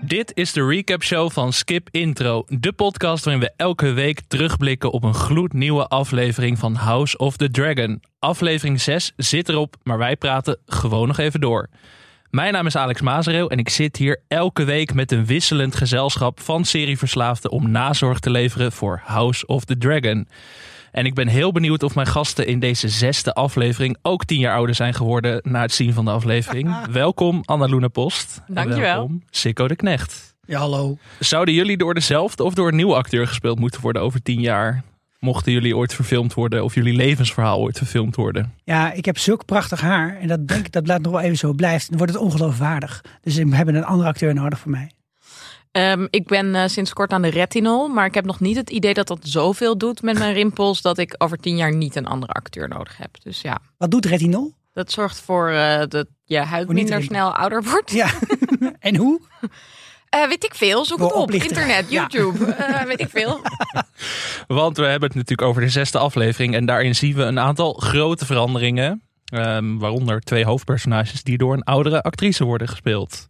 Dit is de recap show van Skip Intro, de podcast waarin we elke week terugblikken op een gloednieuwe aflevering van House of the Dragon. Aflevering 6 zit erop, maar wij praten gewoon nog even door. Mijn naam is Alex Mazereel en ik zit hier elke week met een wisselend gezelschap van serieverslaafden om nazorg te leveren voor House of the Dragon. En ik ben heel benieuwd of mijn gasten in deze zesde aflevering ook tien jaar ouder zijn geworden na het zien van de aflevering. welkom Anna Luna Post. En Dankjewel. Welkom Sikko de Knecht. Ja, hallo. Zouden jullie door dezelfde of door een nieuwe acteur gespeeld moeten worden over tien jaar? Mochten jullie ooit verfilmd worden of jullie levensverhaal ooit verfilmd worden? Ja, ik heb zulk prachtig haar. En dat denk ik, dat blijft nog wel even zo blijft. Dan wordt het ongeloofwaardig. Dus we hebben een andere acteur nodig voor mij. Ehm, ik ben eh, sinds kort aan de retinol, maar ik heb nog niet het idee dat dat zoveel doet met mijn rimpels dat ik over tien jaar niet een andere acteur nodig heb. Dus ja, Wat doet retinol? dat zorgt voor eh, dat je huid minder snel ouder wordt. Ja. en hoe? Eh, weet ik veel, zoek het op. Internet, Ja. YouTube, weet ik veel. Want we hebben het natuurlijk over de zesde aflevering en daarin zien we een aantal grote veranderingen. Ehm, waaronder twee hoofdpersonages die door een oudere actrice worden gespeeld.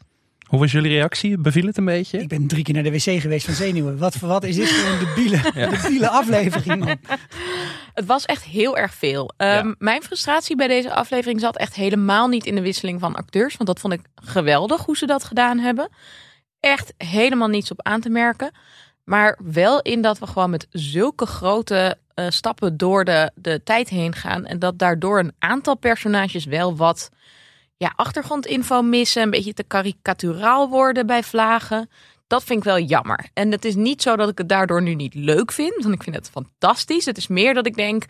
Hoe was jullie reactie? Beviel het een beetje? Ik ben drie keer naar de wc geweest van zenuwen. Wat wat is dit voor een debiele, debiele aflevering, man. Het was echt heel erg veel. Ehm, Ja. Mijn frustratie bij deze aflevering zat echt helemaal niet in de wisseling van acteurs. Want dat vond ik geweldig hoe ze dat gedaan hebben. Echt helemaal niets op aan te merken. Maar wel in dat we gewoon met zulke grote eh, stappen door de, de tijd heen gaan. En dat daardoor een aantal personages wel wat ja, achtergrondinfo missen. Een beetje te karikaturaal worden bij vlagen. Dat vind ik wel jammer. En het is niet zo dat ik het daardoor nu niet leuk vind. Want ik vind het fantastisch. Het is meer dat ik denk...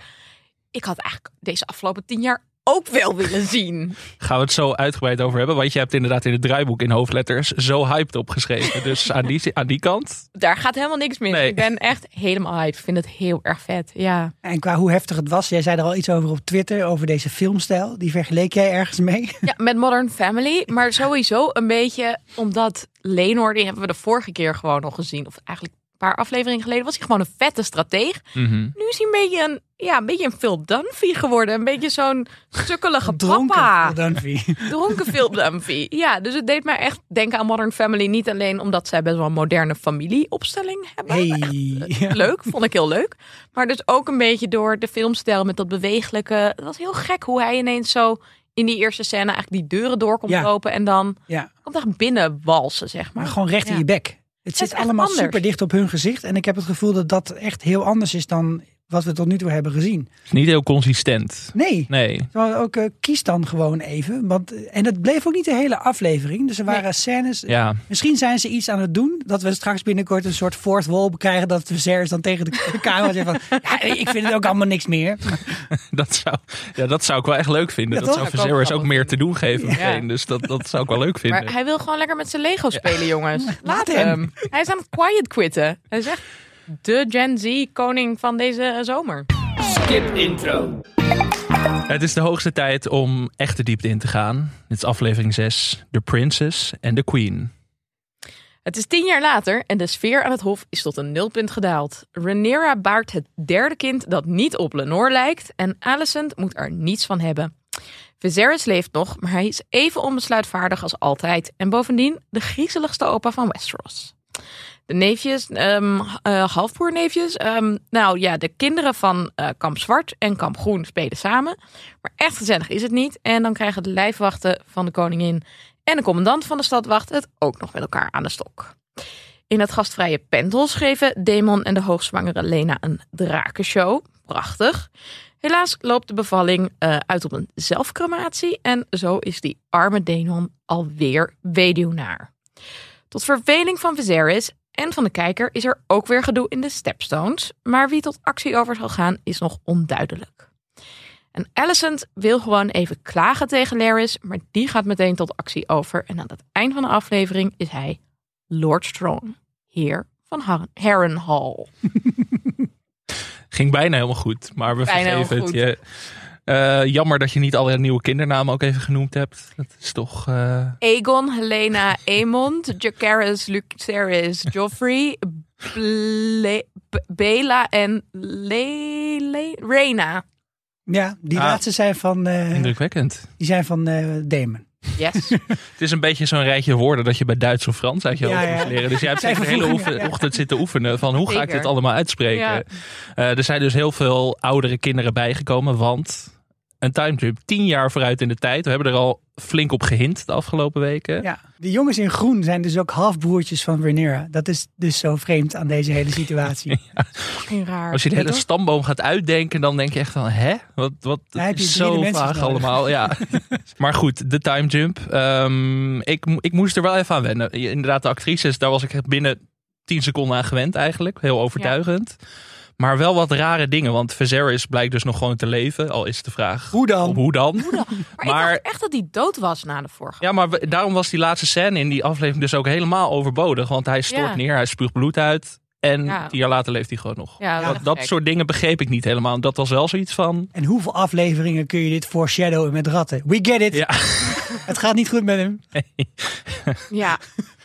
Ik had eigenlijk deze afgelopen tien jaar ook wel willen zien. Gaan we het zo uitgebreid over hebben. Want je hebt inderdaad in het draaiboek in hoofdletters zo hyped opgeschreven. Dus aan die, aan die kant. Daar gaat helemaal niks mis. Nee. Ik ben echt helemaal hyped. Ik vind het heel erg vet. Ja. En qua hoe heftig het was. Jij zei er al iets over op Twitter, over deze filmstijl. Die vergeleek jij ergens mee? ja, met Modern Family. Maar sowieso een beetje omdat Lenor, die hebben we de vorige keer gewoon nog gezien. Of eigenlijk paar afleveringen geleden was hij gewoon een vette strateeg. Mhm. Nu is hij een beetje een, ja, een beetje een Phil Dunphy geworden. Een beetje zo'n sukkelige Dronken. papa. Phil Dunphy. Dronken Phil Dunphy. Ja, dus het deed mij echt denken aan Modern Family. Niet alleen omdat zij best wel een moderne familieopstelling hebben. Hey. Ja. Leuk, vond ik heel leuk. Maar dus ook een beetje door de filmstijl met dat bewegelijke. Het was heel gek hoe hij ineens zo in die eerste scène eigenlijk die deuren door komt Ja. lopen. En dan Ja, komt echt binnen walsen, zeg maar. maar gewoon recht in je bek. Het zit allemaal super dicht op hun gezicht. En ik heb het gevoel dat dat echt heel anders is dan wat we tot nu toe hebben gezien. Is niet heel consistent. Nee, Nee. Ook eh, kies dan gewoon even. Want, eh, en het bleef ook niet de hele aflevering. Dus er waren scènes. Ja, Misschien zijn ze iets aan het doen. Dat we straks binnenkort een soort fourth wall krijgen. Dat de Viserys dan tegen de, camera zegt van... Ja, ik vind het ook allemaal niks meer. dat zou, ja, dat zou ik wel echt leuk vinden. Ja, dat zou ik ook Viserys ook grappig meer te doen geven. Meteen. Dus dat, dat zou ik wel leuk vinden. Maar hij wil gewoon lekker met zijn Lego spelen, jongens. Laat Laat hem. hem. Hij is aan het quiet quitten. Hij is echt de Gen Z koning van deze eh, zomer. Skip intro. Het is de hoogste tijd om echt de diepte in te gaan. Dit is aflevering 6. The Princess and the Queen. Het is tien jaar later en de sfeer aan het hof is tot een nulpunt gedaald. Rhaenyra baart het derde kind dat niet op Lenore lijkt en Alicent moet er niets van hebben. Viserys leeft nog, maar hij is even onbesluitvaardig als altijd en bovendien de griezeligste opa van Westeros. De neefjes, ehm, nou ja, de kinderen van eh, kamp Zwart en kamp Groen spelen samen. Maar echt gezellig is het niet. En dan krijgen de lijfwachten van de koningin en de commandant van de stadwacht het ook nog met elkaar aan de stok. In het gastvrije Pentel schreven Demon en de hoogzwangere Lena een drakenshow. Prachtig. Helaas loopt de bevalling eh, uit op een zelfcrematie en zo is die arme Demon alweer weduwnaar. Tot verveling van Viserys en van de kijker is er ook weer gedoe in de Stepstones, maar wie tot actie over zal gaan is nog onduidelijk. En Alicent wil gewoon even klagen tegen Larys, maar die gaat meteen tot actie over. En aan het eind van de aflevering is hij Lord Strong, heer van Har- Harrenhal. Ging bijna helemaal goed, maar we Bijna vergeven het je. Eh, jammer dat je niet alle nieuwe kindernamen ook even genoemd hebt. Dat is toch... eh, Aegon, Helena, Aemond, Jacaerys, Lucerys, Joffrey, Ble- Bela en Le- Le- Rhaena. Ja, die Ah. laatste zijn van, eh, indrukwekkend. die zijn van eh Damon. Yes. Het is een beetje zo'n rijtje woorden dat je bij Duits of Frans uit je Ja, hoofd ja. moest leren. Dus jij hebt zeker de hele vervoegingen, oefen- ja. ochtend zitten oefenen van hoe ga ik dit allemaal uitspreken. Ja. Eh, er zijn dus heel veel oudere kinderen bijgekomen, want een time jump tien jaar vooruit in de tijd. We hebben er al flink op gehint de afgelopen weken. Ja, de jongens in groen zijn dus ook halfbroertjes van Rhaenyra. Dat is dus zo vreemd aan deze hele situatie. Fucking raar. Als je de hele stamboom gaat uitdenken, dan denk je echt van, hè? Wat, wat Ja, zo vaag allemaal. Ja. maar goed, de time jump. Ehm, ik, ik moest er wel even aan wennen. Inderdaad, de actrices, daar was ik echt binnen 10 seconden aan gewend eigenlijk. Heel overtuigend. Maar wel wat rare dingen, want Viserys blijkt dus nog gewoon te leven. Al is de vraag, Hoe dan? hoe dan? Maar, Maar- ik dacht echt dat hij dood was na de vorige. Ja, maar we- daarom was die laatste scène in die aflevering dus ook helemaal overbodig. Want hij stort Ja. neer, hij spuugt bloed uit. En Ja. tien jaar later leeft hij gewoon nog. Ja, dat dat soort dingen begreep ik niet helemaal. Dat was wel zoiets van... En hoeveel afleveringen kun je dit foreshadowen met ratten? We get it. Ja. Het gaat niet goed met hem. Ja,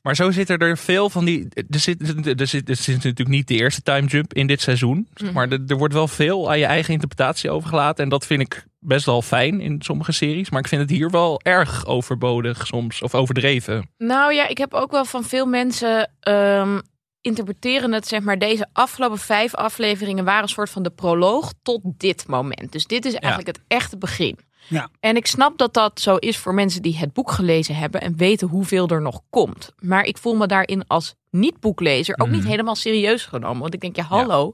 Maar zo zitten er veel van die. Er zit, er zit, er zit natuurlijk niet de eerste time jump in dit seizoen. Mhm. Maar er, er wordt wel veel aan je eigen interpretatie overgelaten. En dat vind ik best wel fijn in sommige series. Maar ik vind het hier wel erg overbodig soms. Of overdreven. Nou ja, ik heb ook wel van veel mensen ehm, interpreteren het, zeg maar, deze afgelopen vijf afleveringen waren een soort van de proloog tot dit moment. Dus dit is eigenlijk het echte begin. Ja. En ik snap dat dat zo is voor mensen die het boek gelezen hebben en weten hoeveel er nog komt. Maar ik voel me daarin als niet-boeklezer ook niet Mhm. helemaal serieus genomen. Want ik denk, ja, hallo,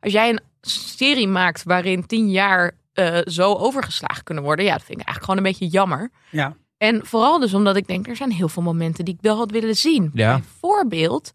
als jij een serie maakt waarin tien jaar eh, zo overgeslagen kunnen worden, ja, dat vind ik eigenlijk gewoon een beetje jammer. Ja. En vooral dus omdat ik denk, er zijn heel veel momenten die ik wel had willen zien. Ja. Bijvoorbeeld,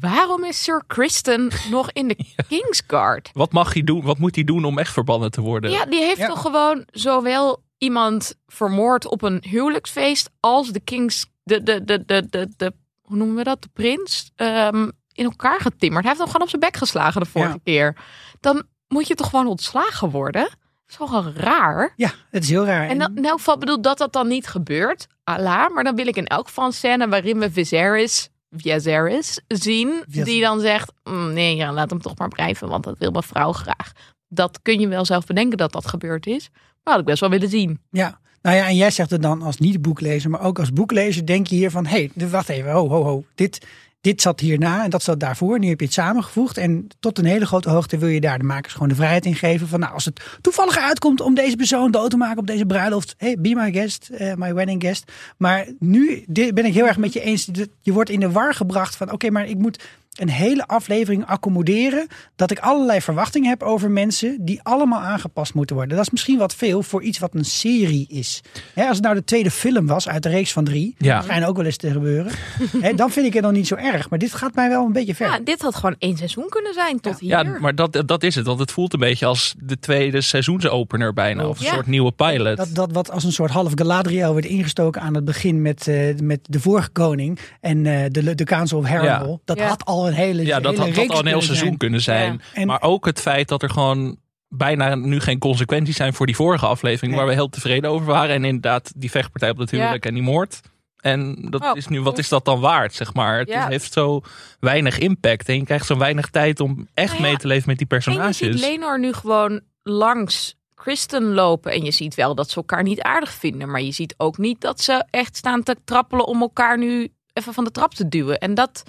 waarom is Sir Kristen nog in de Kingsguard? Wat mag hij doen? Wat moet hij doen om echt verbannen te worden? Ja, die heeft Ja. toch gewoon zowel iemand vermoord op een huwelijksfeest als de Kings, de, de, de, de, de, de hoe noemen we dat, de prins, ehm, in elkaar getimmerd. Hij heeft hem gewoon op zijn bek geslagen de vorige Ja. keer. Dan moet je toch gewoon ontslagen worden? Dat is wel raar. Ja, het is heel raar. En dan, in elk geval bedoel dat dat dan niet gebeurt, Allah, maar dan wil ik in elk geval een scène waarin we Viserys, Viserys zien, die dan zegt, "Mm, nee, ja, laat hem toch maar blijven, want dat wil mijn vrouw graag. Dat kun je wel zelf bedenken dat dat gebeurd is, maar had ik best wel willen zien. Ja, nou ja, en jij zegt het dan als niet-boeklezer, maar ook als boeklezer denk je hier van, hé, hey, wacht even, ho, ho, ho, dit, dit zat hierna en dat zat daarvoor. Nu heb je het samengevoegd en tot een hele grote hoogte wil je daar de makers gewoon de vrijheid in geven van, nou, als het toevallig uitkomt om deze persoon dood te maken op deze bruiloft, hey, be my guest, eh, my wedding guest. Maar nu dit ben ik heel erg met je eens, je wordt in de war gebracht van, oké, maar ik moet een hele aflevering accommoderen. Dat ik allerlei verwachtingen heb over mensen die allemaal aangepast moeten worden. Dat is misschien wat veel voor iets wat een serie is. Hè, als het nou de tweede film was uit de reeks van drie. Ja. Dat schijnt ook wel eens te gebeuren. Hè, dan vind ik het nog niet zo erg. Maar dit gaat mij wel een beetje ver. Ja, dit had gewoon één seizoen kunnen zijn tot hier. Ja, maar dat, dat is het. Want het voelt een beetje als de tweede seizoensopener bijna. Of een Ja. soort nieuwe pilot. Dat, dat wat als een soort half Galadriel werd ingestoken aan het begin met, eh, met de vorige koning en eh, de, de Council of. Ja. Dat Ja. had al een hele ja, dat hele had, al een heel seizoen zijn. kunnen zijn. Ja. En- Maar ook het feit dat er gewoon bijna nu geen consequenties zijn voor die vorige aflevering. Waar we heel tevreden over waren. En inderdaad die vechtpartij op het huwelijk en die moord. En dat Oh, is nu, wat is dat dan waard, zeg maar? Het Ja. heeft zo weinig impact. En je krijgt zo weinig tijd om echt Nou ja, mee te leven met die En je personages. ziet Lenor nu gewoon langs Kristen lopen. En je ziet wel dat ze elkaar niet aardig vinden. Maar je ziet ook niet dat ze echt staan te trappelen om elkaar nu even van de trap te duwen. En dat,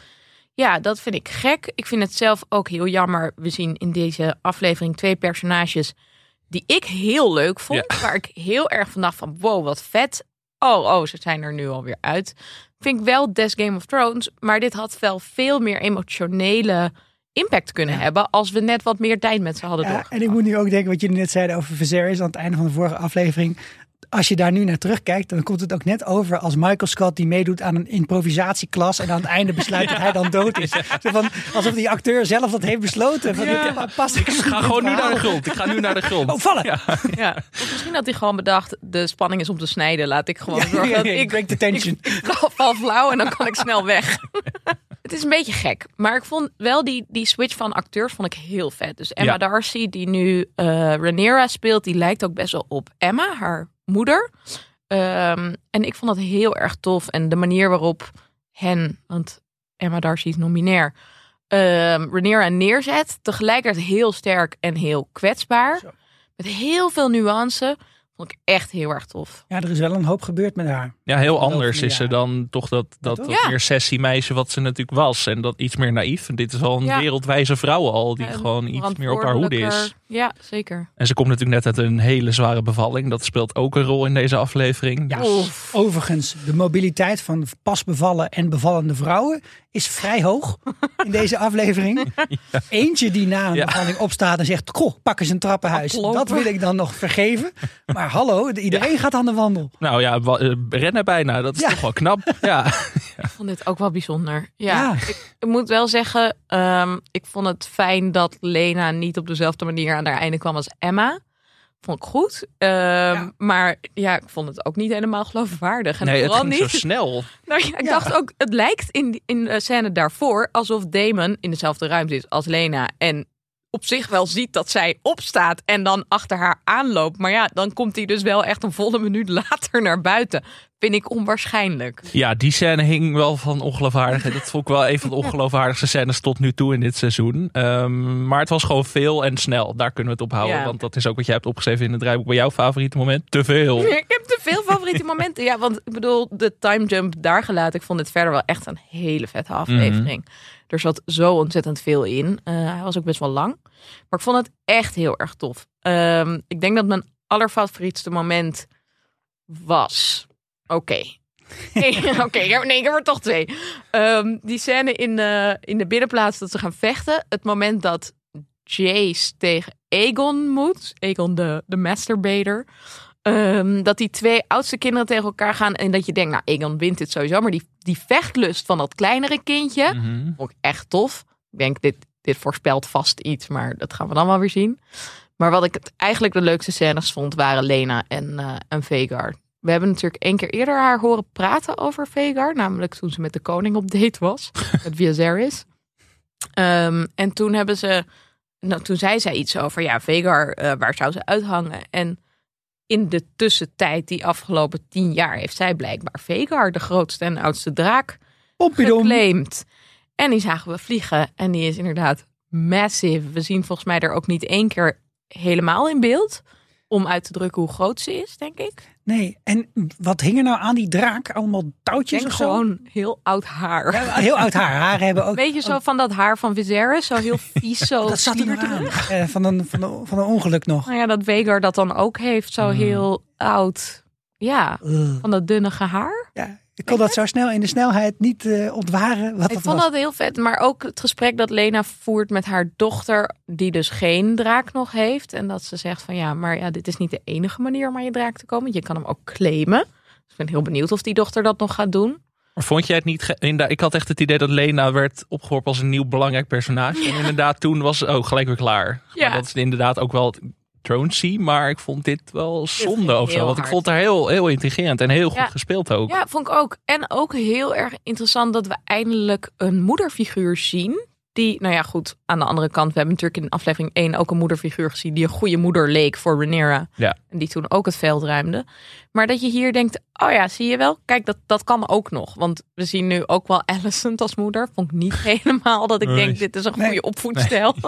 ja, dat vind ik gek. Ik vind het zelf ook heel jammer. We zien in deze aflevering twee personages die ik heel leuk vond. Waar ik heel erg van dacht van wow, wat vet. Oh, oh, ze zijn er nu alweer uit. Vind ik wel Des Game of Thrones. Maar dit had wel veel meer emotionele impact kunnen hebben als we net wat meer tijd met ze hadden Ja, en ik moet nu ook denken wat jullie net zeiden over Viserys aan het einde van de vorige aflevering. Als je daar nu naar terugkijkt, dan komt het ook net over als Michael Scott die meedoet aan een improvisatieklas en aan het einde besluit dat hij dan dood is. Zo van, alsof die acteur zelf dat heeft besloten. Van, Ja. dit past ik Ik ga gewoon nu naar de grond. Ik ga nu naar de grond. Oh, vallen! Ja. Ja. Of misschien had hij gewoon bedacht, de spanning is om te snijden. Laat ik gewoon Ja, zorgen ja, dat ja, ik, break the tension. ik, ik val- flauw en dan kan ik snel weg. Het is een beetje gek. Maar ik vond wel die, die switch van acteurs vond ik heel vet. Dus Emma Ja. Darcy, die nu eh Rhaenyra speelt, die lijkt ook best wel op Emma, haar moeder. Ehm, en ik vond dat heel erg tof. En de manier waarop hen, want Emma Darcy is non-binair, ehm Rhaenyra neerzet. Tegelijkertijd heel sterk en heel kwetsbaar. Zo. Met heel veel nuance. Vond ik echt heel erg tof. Ja, er is wel een hoop gebeurd met haar. Ja, heel anders is ze ja. dan toch dat, dat, toch? dat Ja. meer sessiemeisje wat ze natuurlijk was. En dat iets meer naïef. En dit is al een Ja. wereldwijze vrouw al, die gewoon iets meer op haar hoede is. Ja, zeker. En ze komt natuurlijk net uit een hele zware bevalling. Dat speelt ook een rol in deze aflevering. Ja, Oef. overigens, de mobiliteit van pas bevallen en bevallende vrouwen is vrij hoog in deze aflevering. Eentje die na een Ja. bevalling opstaat en zegt, goh, pak eens een trappenhuis. Dat wil ik dan nog vergeven. Maar hallo, iedereen gaat aan de wandel. Nou ja, eh, rennen bijna. Dat is Ja. toch wel knap. Ja. Ik vond dit ook wel bijzonder. Ja, Ja. Ik, ik moet wel zeggen, ehm, ik vond het fijn dat Lena niet op dezelfde manier aan haar einde kwam als Emma. Vond ik goed. Ehm, Maar ja, ik vond het ook niet helemaal geloofwaardig. En Nee, het ging zo niet. snel. Nou ja, ik Ja. dacht ook, het lijkt in, in de scène daarvoor alsof Damon in dezelfde ruimte is als Lena. En op zich wel ziet dat zij opstaat en dan achter haar aanloopt. Maar ja, dan komt hij dus wel echt een volle minuut later naar buiten. Vind ik onwaarschijnlijk. Ja, die scène hing wel van ongeloofwaardig. Dat vond ik wel een van de ongeloofwaardigste scènes tot nu toe in dit seizoen. Ehm, maar het was gewoon veel en snel. Daar kunnen we het op houden. Ja. Want dat is ook wat jij hebt opgeschreven in het draaiboek. Bij jouw favoriete moment? Te veel. Ik heb te veel favoriete momenten. Ja, want ik bedoel, de time jump daar gelaten. Ik vond het verder wel echt een hele vette aflevering. Er zat zo ontzettend veel in. Eh, hij was ook best wel lang. Maar ik vond het echt heel erg tof. Ehm, ik denk dat mijn allerfavorietste moment was. Oké. Oké, nee, ik heb er toch twee. Ehm, die scène in de, in de binnenplaats dat ze gaan vechten. Het moment dat Jace tegen Aegon moet. Aegon de, de masturbator. Ehm, dat die twee oudste kinderen tegen elkaar gaan. En dat je denkt, nou, Aegon wint dit sowieso. Maar die, die vechtlust van dat kleinere kindje. Mhm. Vond ik echt tof. Ik denk, dit, dit voorspelt vast iets. Maar dat gaan we dan wel weer zien. Maar wat ik het eigenlijk de leukste scènes vond, waren Lena en, eh en Vegar. We hebben natuurlijk één keer eerder haar horen praten over Vegar. Namelijk toen ze met de koning op date was. met Viserys. Ehm, en toen hebben ze... Nou, toen zei zij iets over, ja, Vegar, eh, waar zou ze uithangen? En in de tussentijd, die afgelopen tien jaar, heeft zij blijkbaar Vegar, de grootste en oudste draak, Pompidom. geclaimd. En die zagen we vliegen. En die is inderdaad massive. We zien volgens mij er ook niet één keer helemaal in beeld. Om uit te drukken hoe groot ze is, denk ik. Nee, en wat hing er nou aan die draak? Allemaal touwtjes denk of zo? gewoon heel oud haar. Ja, heel oud haar. Haren hebben ook... Weet je zo van dat haar van Viserys? Zo heel vies, zo dat zat er aan. Eh, van, een, van, een, van een ongeluk nog. Nou ja, dat Vegar dat dan ook heeft. Zo heel oud. Ja, van dat dunnige haar. Ja, ik kon dat zo snel in de snelheid niet eh, ontwaren wat Ik dat vond was. dat heel vet. Maar ook het gesprek dat Lena voert met haar dochter, die dus geen draak nog heeft. En dat ze zegt van ja, maar ja, dit is niet de enige manier om aan je draak te komen. Je kan hem ook claimen. Dus ik ben heel benieuwd of die dochter dat nog gaat doen. Maar vond jij het niet... Ik had echt het idee dat Lena werd opgeworpen als een nieuw belangrijk personage. En inderdaad, toen was ze oh, gelijk weer klaar. Ja. Maar dat is inderdaad ook wel het Thronesy. Maar ik vond dit wel zonde of zo. Want ik vond haar heel, heel intrigerend en heel goed gespeeld ook. Ja, vond ik ook. En ook heel erg interessant dat we eindelijk een moederfiguur zien. Die, nou ja, goed. Aan de andere kant, we hebben natuurlijk in aflevering 1 ook een moederfiguur gezien. die een goede moeder leek voor Rhaenyra. Ja. En die toen ook het veld ruimde. Maar dat je hier denkt: oh ja, zie je wel? Kijk, dat, dat kan ook nog. Want we zien nu ook wel Alicent als moeder. Vond ik niet helemaal dat ik Nee. denk: dit is een goede Nee. opvoedstijl.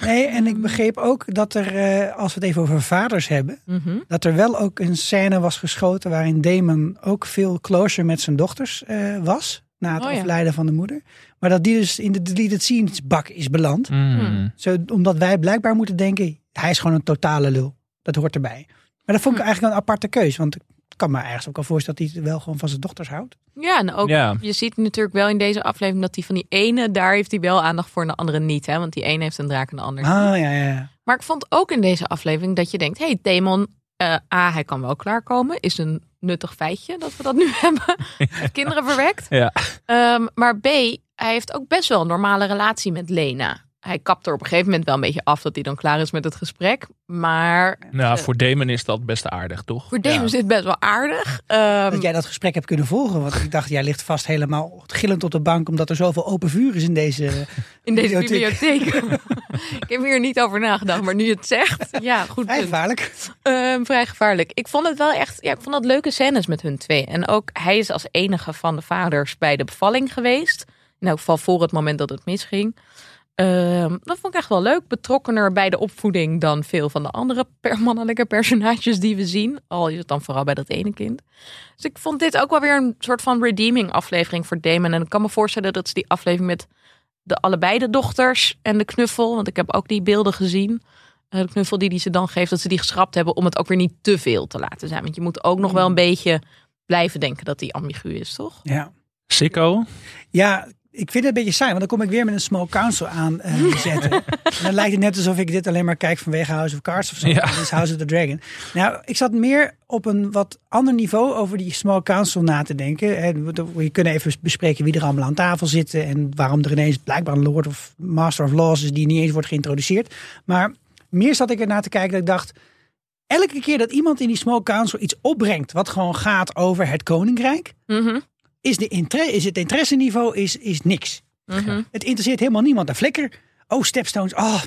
Nee, en ik begreep ook dat er, eh, als we het even over vaders hebben, Mhm. dat er wel ook een scène was geschoten waarin Damon ook veel closer met zijn dochters eh, was. Na het Oh ja. overlijden van de moeder. Maar dat die dus in de deleted scenes bak is beland. Mm. Zo, omdat wij blijkbaar moeten denken, hij is gewoon een totale lul. Dat hoort erbij. Maar dat vond ik eigenlijk een aparte keus. Want ik kan me ergens ook wel voorstellen dat hij wel gewoon van zijn dochters houdt. Ja, en ook, Ja. je ziet natuurlijk wel in deze aflevering dat die van die ene, daar heeft hij wel aandacht voor en de andere niet. Hè? Want die ene heeft een draak en de ander niet. Ah, ja, ja, ja. Maar ik vond ook in deze aflevering dat je denkt: hey, Demon, eh, A, hij kan wel klaarkomen. Is een nuttig feitje dat we dat nu hebben. Kinderen verwekt. Ja. Ehm, maar B, hij heeft ook best wel een normale relatie met Lena. Hij kapt er op een gegeven moment wel een beetje af dat hij dan klaar is met het gesprek. Maar Nou, eh, voor Damon is dat best aardig, toch? voor Demon Ja. is dit best wel aardig. Ehm, Dat jij dat gesprek hebt kunnen volgen. Want ik dacht, jij ligt vast helemaal gillend op de bank. Omdat er zoveel open vuur is in deze... in deze bibliotheek. bibliotheek. ik heb hier niet over nagedacht, maar nu je het zegt. Ja, goed. Vrij punt. gevaarlijk. Ehm, vrij gevaarlijk. Ik vond het wel echt, ja, ik vond dat leuke scènes met hun twee. En ook hij is als enige van de vaders bij de bevalling geweest. In elk geval voor het moment dat het misging. Ehm, dat vond ik echt wel leuk. Betrokkener bij de opvoeding dan veel van de andere per mannelijke personages die we zien. Al is het dan vooral bij dat ene kind. Dus ik vond dit ook wel weer een soort van redeeming aflevering voor Damon. En ik kan me voorstellen dat ze die aflevering met de allebei de dochters en de knuffel. Want ik heb ook die beelden gezien. eh, De knuffel die, die ze dan geeft, dat ze die geschrapt hebben om het ook weer niet te veel te laten zijn. Want je moet ook nog wel een beetje blijven denken dat die ambigu is, toch? Ja. Sicko. Ja, ik vind het een beetje saai, want dan kom ik weer met een small council aan eh, zetten. en dan lijkt het net alsof ik dit alleen maar kijk vanwege House of Cards of zo. Ja. Is House of the Dragon. Nou, ik zat meer op een wat ander niveau over die small council na te denken. En we- we kunnen even bespreken wie er allemaal aan tafel zitten en waarom er ineens blijkbaar een Lord of Master of Laws is die niet eens wordt geïntroduceerd. Maar meer zat ik ernaar te kijken dat ik dacht, elke keer dat iemand in die small council iets opbrengt wat gewoon gaat over het koninkrijk, Mhm, is, de inter- is het interesseniveau is, is niks. mhm. Het interesseert helemaal niemand. Een flikker. Oh, stepstones. Oh,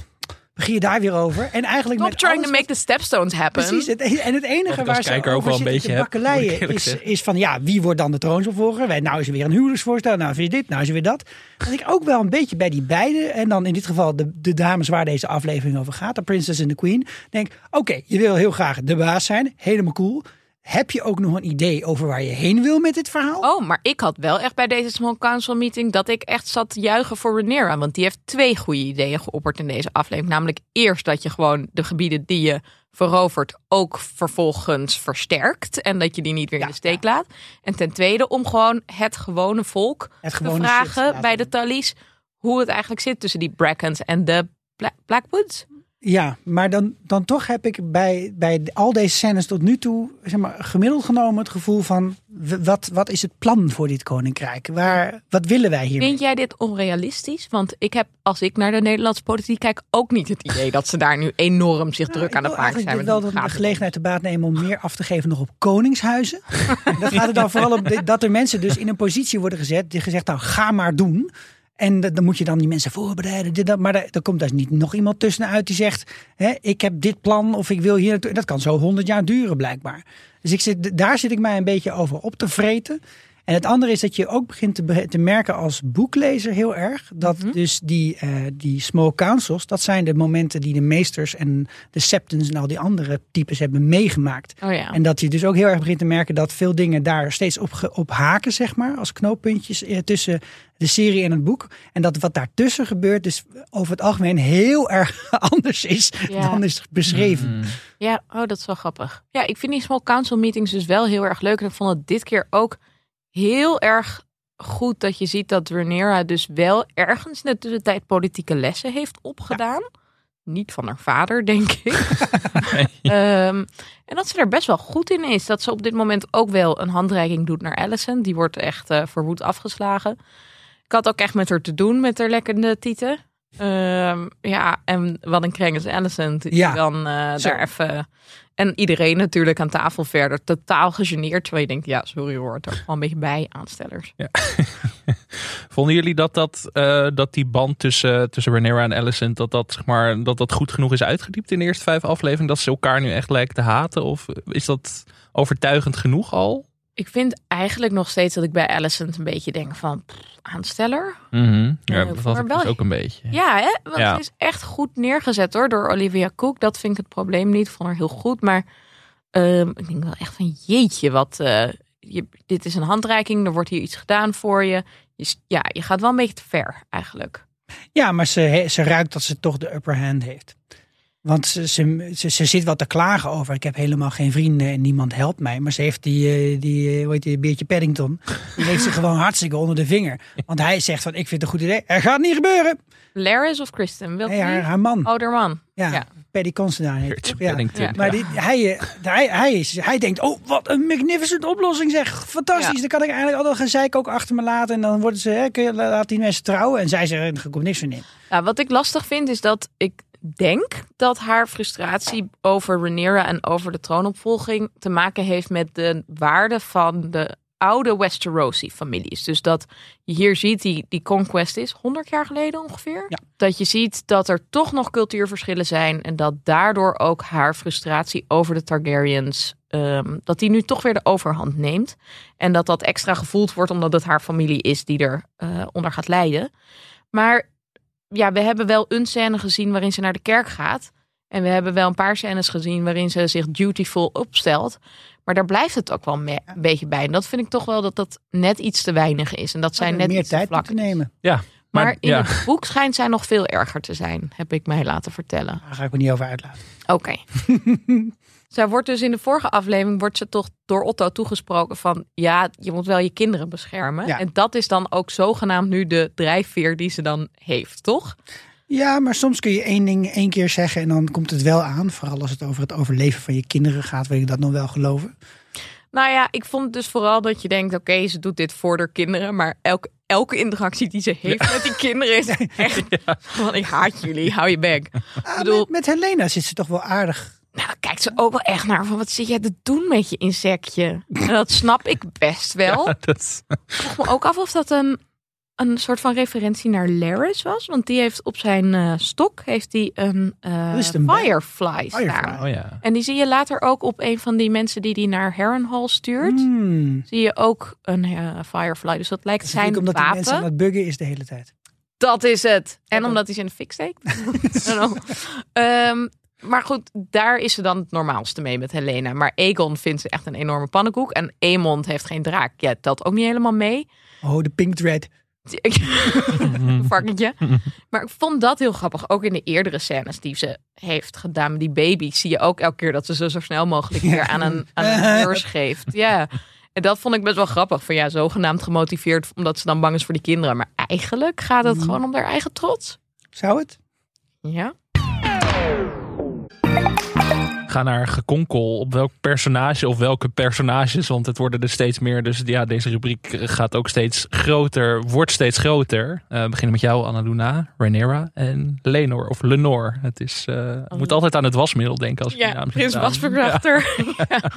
begin je daar weer over. En eigenlijk Stop met trying to make the stepstones happen. Precies. Het, en het enige waar als ze kijker ook over wel een beetje heb, bakkeleien is, is van ja, wie wordt dan de troonsopvolger? Wij- Nou is er weer een huwelijksvoorstel. Nou is dit, nou is er weer dat. Dat ik ook wel een beetje bij die beide, en dan in dit geval de, de dames waar deze aflevering over gaat, de Princess en de Queen, denk oké, je wil heel graag de baas zijn. Helemaal cool. Heb je ook nog een idee over waar je heen wil met dit verhaal? Oh, maar ik had wel echt bij deze Small Council meeting dat ik echt zat te juichen voor Rhaenyra. Want die heeft twee goede ideeën geopperd in deze aflevering. Namelijk eerst dat je gewoon de gebieden die je verovert ook vervolgens versterkt. En dat je die niet weer in de steek laat. En ten tweede om gewoon het gewone volk Het te gewone vragen bij de. Tallies hoe het eigenlijk zit tussen die Brackens en de Bla- Blackwoods. Ja, maar dan, dan toch heb ik bij, bij al deze scènes tot nu toe, zeg maar, gemiddeld genomen het gevoel van, wat, wat is het plan voor dit koninkrijk? Waar, wat willen wij hier? Vind jij dit onrealistisch? Want ik heb, als ik naar de Nederlandse politiek kijk, ook niet het idee dat ze daar nu enorm zich druk aan het maken zijn. Ik wil wel de gelegenheid te baat nemen om meer af te geven nog op koningshuizen. dat gaat er dan vooral om de- dat er mensen dus in een positie worden gezet die gezegd nou ga maar doen. En dan moet je dan die mensen voorbereiden. Dit, maar er komt daar niet nog iemand tussenuit die zegt: hè, Ik heb dit plan of ik wil hier naartoe. Dat kan zo honderd jaar duren, blijkbaar. Dus ik zit, daar zit ik mij een beetje over op te vreten. En het andere is dat je ook begint te, te merken als boeklezer heel erg. Dat dus die, eh, die small councils, dat zijn de momenten die de meesters en de septons en al die andere types hebben meegemaakt. Oh ja. En dat je dus ook heel erg begint te merken dat veel dingen daar steeds op, op haken, zeg maar, als knooppuntjes eh, tussen de serie en het boek. En dat wat daartussen gebeurt, dus over het algemeen heel erg anders is Ja. dan is beschreven. Mm. Ja, oh, dat is wel grappig. Ja, ik vind die small council meetings dus wel heel erg leuk. En ik vond het dit keer ook heel erg goed dat je ziet dat Rhaenyra dus wel ergens in de tussentijd politieke lessen heeft opgedaan. Niet van haar vader, denk ik. Ehm, en dat ze er best wel goed in is. Dat ze op dit moment ook wel een handreiking doet naar Allison. Die wordt echt eh, verwoed afgeslagen. Ik had ook echt met haar te doen, met haar lekkende tieten. Ehm, ja, en wat een kreng is Allison. Die Ja. dan eh, daar even... En iedereen natuurlijk aan tafel verder totaal gegeneerd. Terwijl je denkt, ja, sorry hoor, het er gewoon een beetje bij aanstellers. Vonden jullie dat, dat, eh, dat die band tussen, tussen Rhaenyra en Alicent, dat dat, zeg maar, dat dat goed genoeg is uitgediept in de eerste vijf afleveringen? Dat ze elkaar nu echt lijken te haten? Of is dat overtuigend genoeg al? Ik vind eigenlijk nog steeds dat ik bij Allison een beetje denk van... pff, aansteller? Mhm. Ja, Ja, dat wel- dus ook een beetje. Ja, hè? Want Ja. ze is echt goed neergezet hoor, door Olivia Cook. Dat vind ik het probleem niet. Ik vond haar heel goed. Maar ehm, ik denk wel echt van jeetje, wat... eh, je, dit is een handreiking, er wordt hier iets gedaan voor je. je. Ja, je gaat wel een beetje te ver eigenlijk. Ja, maar ze, ze ruikt dat ze toch de upper hand heeft. Want ze, ze, ze, ze zit wat te klagen over. Ik heb helemaal geen vrienden en niemand helpt mij. Maar ze heeft die, eh, die eh, hoe heet die, Beertje Paddington. Die heeft ze gewoon hartstikke onder de vinger. Want hij zegt van, ik vind het een goed idee. Er gaat niet gebeuren. Laris of Kristen? Welke Nee, haar, man. Oh, haar man. ja, ja. Paddy heet toch? Ja. Paddington. Ja. Maar die, hij, eh, hij, hij, is, hij denkt, oh, wat een magnificent oplossing zeg. Fantastisch, Ja. dan kan ik eigenlijk al dat gezeik ook achter me laten. En dan worden ze, hè, kun je, laat die mensen trouwen. En zij zeggen, er komt niks van in. Nou, wat ik lastig vind is dat ik denk dat haar frustratie over Rhaenyra en over de troonopvolging te maken heeft met de waarde van de oude Westerosi-families. Dus dat je hier ziet, die, die conquest is 100 jaar geleden ongeveer. Ja. Dat je ziet dat er toch nog cultuurverschillen zijn en dat daardoor ook haar frustratie over de Targaryens, ehm, dat die nu toch weer de overhand neemt. En dat dat extra gevoeld wordt omdat het haar familie is die er eh, onder gaat lijden. Maar ja, we hebben wel een scène gezien waarin ze naar de kerk gaat. En we hebben wel een paar scènes gezien waarin ze zich dutiful opstelt. Maar daar blijft het ook wel me- een beetje bij. En dat vind ik toch wel dat dat net iets te weinig is. En dat zijn Hadden net meer iets tijd moeten nemen. Ja, Maar, maar, in ja. het boek schijnt zij nog veel erger te zijn, heb ik mij laten vertellen. Daar ga ik me niet over uitlaten. Oké. zij wordt dus in de vorige aflevering wordt ze toch door Otto toegesproken van ja, je moet wel je kinderen beschermen. Ja. En dat is dan ook zogenaamd nu de drijfveer die ze dan heeft, toch? Ja, maar soms kun je één ding één keer zeggen en dan komt het wel aan. Vooral als het over het overleven van je kinderen gaat, wil ik dat nog wel geloven. Nou ja, ik vond dus vooral dat je denkt, oké, ze doet dit voor de kinderen, maar elke, elke interactie die ze heeft met die kinderen is echt van ik haat jullie, hou je bek. Ah, bedoel- met, met Helena zit ze toch wel aardig. Nou, dan kijkt ze ook wel echt naar van wat zit jij te doen met je insectje? En dat snap ik best wel. Dat, Ik vroeg me ook af of dat een, een soort van referentie naar Laris was. Want die heeft op zijn eh, stok heeft hij een, eh, is een Firefly staan. Firefly. oh ja. En die zie je later ook op een van die mensen die die naar Harrenhal stuurt. Hmm. Zie je ook een eh, Firefly. Dus dat lijkt Dat zijn omdat die mensen aan wapen. het buggen is de hele tijd. Dat is het. En omdat hij ze in de fik steekt. Ehm, maar goed, daar is ze dan het normaalste mee met Helena. Maar Aegon vindt ze echt een enorme pannenkoek. En Aemond heeft geen draak. Ja, telt ook niet helemaal mee. Oh, de pink dread. Varkentje. Maar ik vond dat heel grappig. Ook in de eerdere scènes die ze heeft gedaan met die baby's. Zie je ook elke keer dat ze ze zo snel mogelijk weer aan een, aan een nurse geeft. Ja. En dat vond ik best wel grappig. Van ja, zogenaamd gemotiveerd omdat ze dan bang is voor die kinderen. Maar eigenlijk gaat het gewoon om haar eigen trots. Zou het? Ja. Ga naar gekonkel op welk personage of welke personages, want het worden er steeds meer. Dus ja, deze rubriek gaat ook steeds groter, wordt steeds groter. We beginnen met jou, Annaluna, Rhaenyra en Lenor of Lenore. Het is, eh, moet altijd aan het wasmiddel denken als die Ja, naam Prins. Wasverkrachter. ja.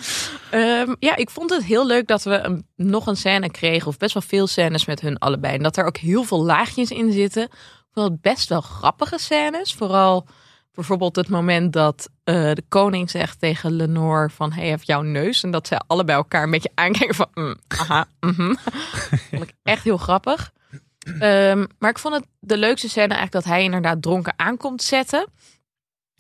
Ehm, ja, ik vond het heel leuk dat we een, nog een scène kregen. Of best wel veel scènes met hun allebei. En dat er ook heel veel laagjes in zitten. Ik vond het best wel grappige scènes. Vooral bijvoorbeeld het moment dat eh, de koning zegt tegen Lenore van... Hey, heeft jouw neus? En dat zij allebei elkaar een beetje aankijken van... "Mm, aha, mhm." vond ik echt heel grappig. Ehm, maar ik vond het de leukste scène eigenlijk dat hij inderdaad dronken aankomt zetten.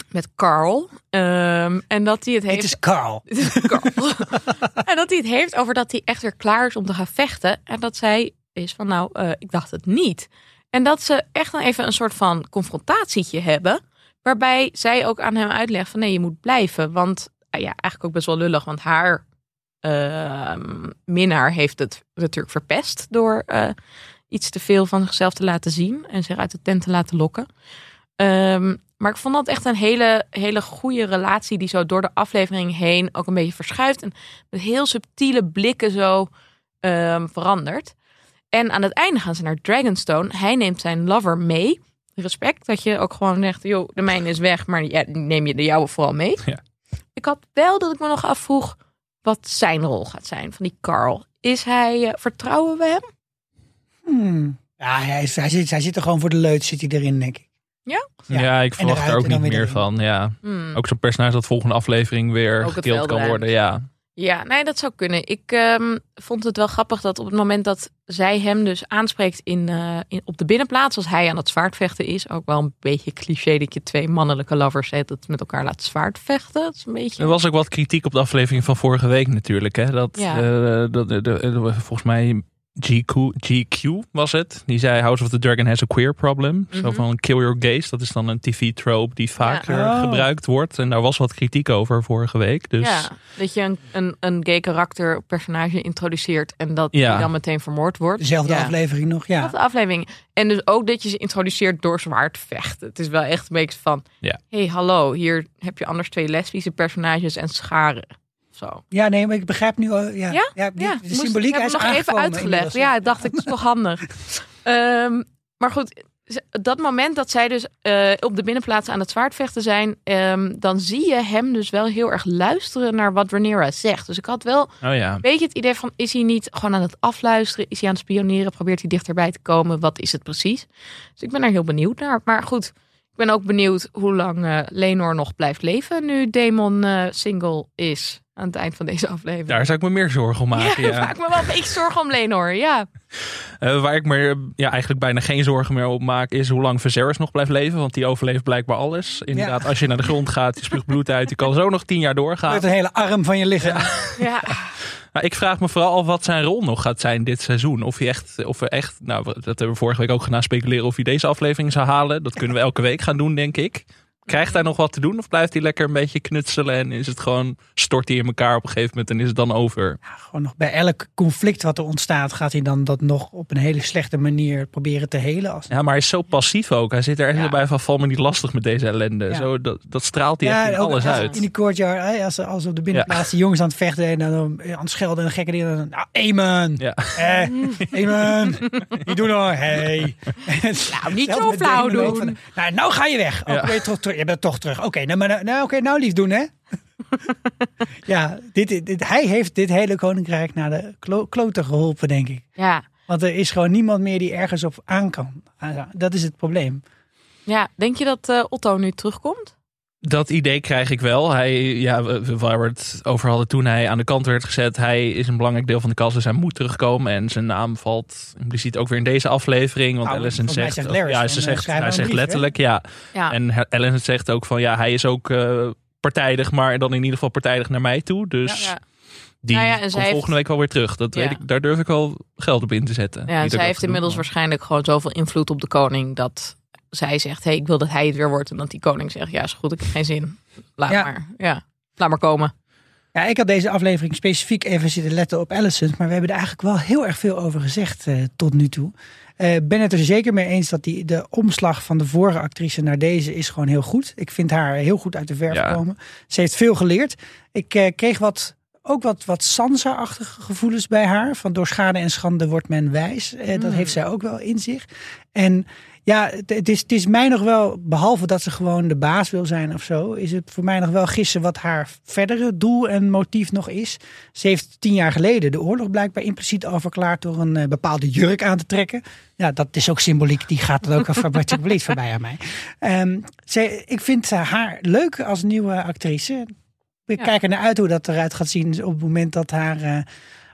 Met Carl. Ehm, en dat hij het heeft Het is Carl. is Carl. en dat hij het heeft over dat hij echt weer klaar is om te gaan vechten. En dat zij is van nou, eh, ik dacht het niet. En dat ze echt dan even een soort van confrontatietje hebben. Waarbij zij ook aan hem uitlegt van nee, je moet blijven. Want eh, ja, eigenlijk ook best wel lullig. Want haar ehm, minnaar heeft het natuurlijk verpest. Door eh, iets te veel van zichzelf te laten zien. En zich uit de tent te laten lokken. Ehm, maar ik vond dat echt een hele, hele goede relatie die zo door de aflevering heen ook een beetje verschuift. En met heel subtiele blikken zo ehm, verandert. En aan het einde gaan ze naar Dragonstone. Hij neemt zijn lover mee. Respect dat je ook gewoon zegt, joh, de mijne is weg, maar ja, neem je de jouwe vooral mee. Ja. Ik had wel dat ik me nog afvroeg wat zijn rol gaat zijn van die Carl. Is hij, eh, vertrouwen we hem? Hmm. Ja, hij, is, hij, zit, hij zit er gewoon voor de leut, zit hij erin, denk ik. Ja, Ja, ik verwacht er ook niet meer erin. van. Ja. Hmm. Ook zo'n personage dat volgende aflevering weer Ook veld kan worden. Ja. Ja, nee, dat zou kunnen. Ik ehm, vond het wel grappig dat op het moment dat zij hem dus aanspreekt in, eh, in, op de binnenplaats, als hij aan het zwaardvechten is, ook wel een beetje cliché dat je twee mannelijke lovers hebt dat met elkaar laat zwaardvechten. Dat is een beetje. Er was ook wat kritiek op de aflevering van vorige week natuurlijk. Hè? Dat, Ja. eh, dat, de, de- de- volgens mij GQ, GQ was het. Die zei House of the Dragon has a queer problem. Zo Mhm. van kill your gays. Dat is dan een tv-trope die vaker Ja. Oh. gebruikt wordt. En daar was wat kritiek over vorige week. Dus Ja, dat je een, een, een gay karakter, personage introduceert en dat Ja. die dan meteen vermoord wordt. Dezelfde ja. aflevering nog, ja. Dezelfde aflevering. En dus ook dat je ze introduceert door zwaardvechten. Het is wel echt een beetje van, Ja. hey hallo, hier heb je anders twee lesbische personages en scharen. Zo. Ja, nee, maar ik begrijp nu. Ja, Ja? ja, die- Ja, de moest- symboliek is nog even uitgelegd. Ja, ik dacht ik, dat is toch handig. Ehm, maar goed, dat moment dat zij dus eh, op de binnenplaats aan het zwaardvechten zijn, ehm, dan zie je hem dus wel heel erg luisteren naar wat Rhaenyra zegt. Dus ik had wel oh ja. een beetje het idee van, is hij niet gewoon aan het afluisteren? Is hij aan het spioneren? Probeert hij dichterbij te komen? Wat is het precies? Dus ik ben er heel benieuwd naar. Maar goed, ik ben ook benieuwd hoe lang eh Lenor nog blijft leven nu Demon eh, single is. Aan het eind van deze aflevering. Daar zou ik me meer zorgen om maken. ja, Ja, ik maak me wel een beetje zorgen om Lenor. Ja. Eh, waar ik me ja, eigenlijk bijna geen zorgen meer op maak, is hoe lang Viserys nog blijft leven. Want die overleeft blijkbaar alles. Inderdaad, als je naar de grond gaat, je spuugt bloed uit. Je kan zo nog tien jaar doorgaan. Uit een hele arm van je lichaam. ja. Nou, ik vraag me vooral af wat zijn rol nog gaat zijn dit seizoen. Of hij echt, of we echt, nou, dat hebben we vorige week ook gedaan, speculeren of hij deze aflevering zou halen. Dat kunnen we elke week gaan doen, denk ik. Krijgt hij nog wat te doen of blijft hij lekker een beetje knutselen en is het gewoon, stort hij in elkaar op een gegeven moment en is het dan over? Gewoon nog bij elk conflict wat er ontstaat, gaat hij dan dat nog op een hele slechte manier proberen te helen. Als... Ja, maar hij is zo passief ook. Hij zit er echt Ja. bij van, val me niet lastig met deze ellende. Ja. Zo, dat, dat straalt hij echt in ook alles als- uit. In die courtyard, als, als op de binnenplaats de jongens aan het vechten en dan aan het schelden en gekke dingen. Dan, nou, Eamon! Ja. Eh, Eamon! Niet doen hoor, hey. Nou, niet zo flauw ook doen. van, nou, nou ga je weg. Ja. ben je, toch terug? je bent toch terug. Oké, nou, maar nou, nou, oké, nou lief doen hè. ja, dit, dit, hij heeft dit hele koninkrijk naar de klo kloten geholpen, denk ik. Ja. Want er is gewoon niemand meer die ergens op aan kan. Dat is het probleem. ja, denk je dat eh, Otto nu terugkomt? Dat idee krijg ik wel. Hij, ja, we- waar we het over hadden toen hij aan de kant werd gezet. Hij is een belangrijk deel van de kast, dus hij moet terugkomen. En zijn naam valt impliciet ook weer in deze aflevering. Want Nou, Allison volgens mij zegt, zegt Larry ja, ze eh, zegt, hij zegt brief, letterlijk ja. Ja. En Ellen zegt ook van ja, hij is ook eh, partijdig, maar dan in ieder geval partijdig naar mij toe. Dus ja. die Nou ja, en komt heeft- volgende week wel weer terug. Dat Ja. weet ik, daar durf ik wel geld op in te zetten. Ja, en zij heeft inmiddels maar- waarschijnlijk gewoon zoveel invloed op de koning dat zij zegt: hey, ik wil dat hij het weer wordt. En dat die koning zegt: Ja, is goed, ik heb geen zin. Laat Ja. maar. Ja, laat maar komen. Ja, ik had deze aflevering specifiek even zitten letten op Allison. Maar we hebben er eigenlijk wel heel erg veel over gezegd eh, tot nu toe. Eh ben het er zeker mee eens dat die, de omslag van de vorige actrice naar deze is gewoon heel goed. Ik vind haar heel goed uit de verf Ja. komen. Ze heeft veel geleerd. Ik eh, kreeg wat, ook wat, wat Sansa-achtige gevoelens bij haar. Van door schade en schande wordt men wijs. Dat Mm. heeft zij ook wel in zich. En ja, het, is, het is mij nog wel, behalve dat ze gewoon de baas wil zijn of zo, is het voor mij nog wel gissen wat haar verdere doel en motief nog is. Ze heeft tien jaar geleden de oorlog blijkbaar impliciet al verklaard door een eh, bepaalde jurk aan te trekken. Ja, dat is ook symboliek, die gaat dan ook alfabetisch voorbij aan mij. Ze, ik vind haar leuk als nieuwe actrice. Ik Ja. kijk er naar uit hoe dat eruit gaat zien op het moment dat haar, eh,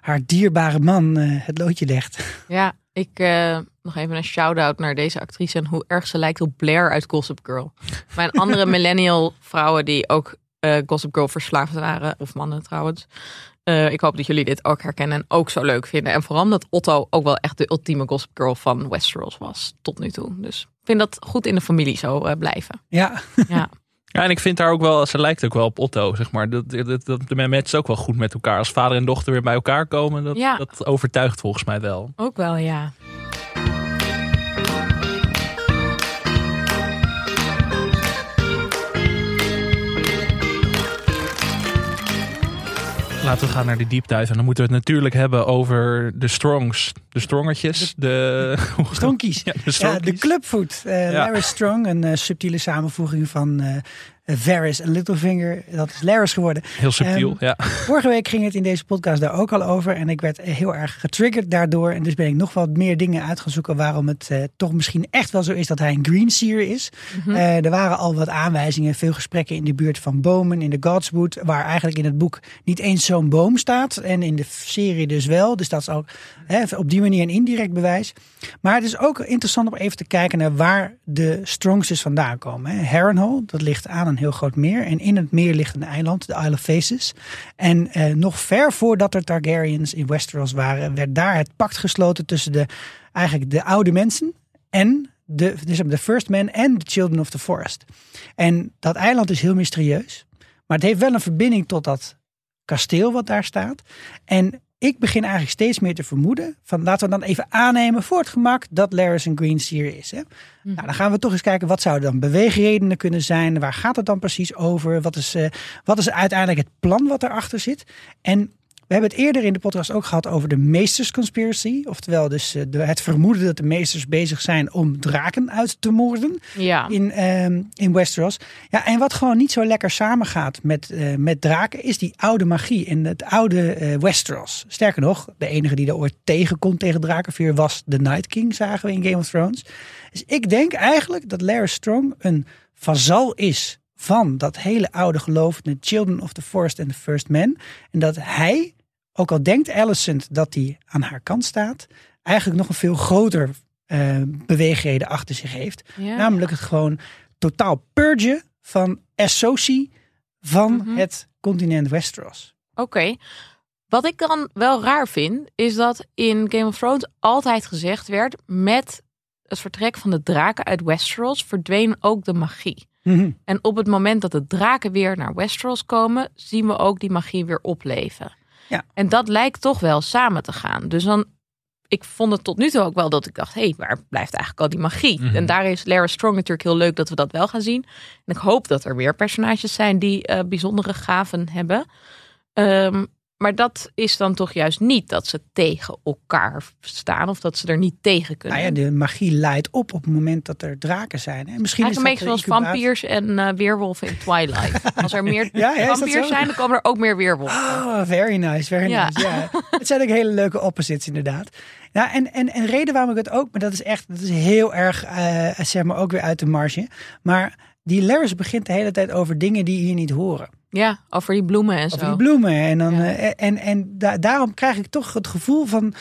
haar dierbare man eh, het loodje legt. Ja, ik eh, nog even een shout-out naar deze actrice en hoe erg ze lijkt op Blair uit Gossip Girl. Mijn andere millennial vrouwen die ook eh, Gossip Girl verslaafd waren, of mannen trouwens. Eh, ik hoop dat jullie dit ook herkennen en ook zo leuk vinden. En vooral dat Otto ook wel echt de ultieme Gossip Girl van Westeros was tot nu toe. Dus ik vind dat goed in de familie zo blijven. Ja, Ja, Ja, en ik vind haar ook wel, ze lijkt ook wel op Otto, zeg maar. Dat, dat, dat, de matchen ook wel goed met elkaar. Als vader en dochter weer bij elkaar komen, dat, Ja. dat overtuigt volgens mij wel. ook wel ja. Laten we gaan naar de deep dive. En dan moeten we het natuurlijk hebben over de strongs. De strongertjes. De, Stronkies. Ja, de Ja, de. Clubfoot. eh Larry Strong, een eh, subtiele samenvoeging van eh Varys en Littlefinger. Dat is Larry's geworden. Heel subtiel, Ehm, ja. Vorige week ging het in deze podcast daar ook al over. En ik werd heel erg getriggerd daardoor. En dus ben ik nog wat meer dingen uit gaan zoeken waarom het eh, toch misschien echt wel zo is dat hij een green seer is. Eh, er waren al wat aanwijzingen, veel gesprekken in de buurt van bomen in de Godswood. Waar eigenlijk in het boek niet eens zo'n boom staat. En in de serie dus wel. Dus dat is ook op die manier een indirect bewijs. Maar het is ook interessant om even te kijken naar waar de Strongs vandaan komen. Harrenhal, dat ligt aan een heel groot meer. En in het meer ligt een eiland, de Isle of Faces. En eh, nog ver voordat er Targaryens in Westeros waren, werd daar het pact gesloten tussen de, eigenlijk de oude mensen en de, dus de First Men en de Children of the Forest. En dat eiland is heel mysterieus, maar het heeft wel een verbinding tot dat kasteel wat daar staat. En ik begin eigenlijk steeds meer te vermoeden van laten we dan even aannemen voor het gemak dat Larys een Green Seer is. Hè? Nou, dan gaan we toch eens kijken wat zouden dan beweegredenen kunnen zijn. Waar gaat het dan precies over? Wat is, eh, wat is uiteindelijk het plan wat erachter zit? En we hebben het eerder in de podcast ook gehad over de Meesters Conspiracy. Oftewel dus eh, de, het vermoeden dat de meesters bezig zijn om draken uit te moorden Ja, in, ehm, in Westeros. Ja, en wat gewoon niet zo lekker samengaat met, eh, met draken, is die oude magie en het oude eh, Westeros. Sterker nog, de enige die er ooit tegenkomt tegen drakenvuur was de Night King, zagen we in Game of Thrones. Dus ik denk eigenlijk dat Larry Strong een vazal is van dat hele oude geloof, de Children of the Forest and the First Men. En dat hij, ook al denkt Alicent dat hij aan haar kant staat, eigenlijk nog een veel groter eh, beweegreden achter zich heeft. Ja. Namelijk het gewoon totaal purgen van associe van Mhm. het continent Westeros. Oké. Wat ik dan wel raar vind, is dat in Game of Thrones altijd gezegd werd: met het vertrek van de draken uit Westeros verdween ook de magie. Mhm. En op het moment dat de draken weer naar Westeros komen, zien we ook die magie weer opleven. Ja. En dat lijkt toch wel samen te gaan. Dus dan, ik vond het tot nu toe ook wel dat ik dacht, hé, hey, waar blijft eigenlijk al die magie? Mhm. En daar is Lara Strong natuurlijk heel leuk dat we dat wel gaan zien. En ik hoop dat er weer personages zijn die eh, bijzondere gaven hebben. Ehm, maar dat is dan toch juist niet dat ze tegen elkaar staan of dat ze er niet tegen kunnen. Nou ja, de magie leidt op op het moment dat er draken zijn. En misschien Eigenlijk is een beetje zoals vampiers en eh, weerwolven in Twilight. Als er meer Ja, ja, vampiers zijn, dan komen er ook meer weerwolven. Oh, very nice, very Ja. nice. Ja. het zijn ook hele leuke opposites inderdaad. Nou, en, en, en reden waarom ik het ook, maar dat is echt, dat is heel erg, eh, zeg maar, ook weer uit de marge. Maar die Laris begint de hele tijd over dingen die hier niet horen. Ja, over die bloemen en Over zo. die bloemen. En, dan, Ja. eh, en, en da- daarom krijg ik toch het gevoel van.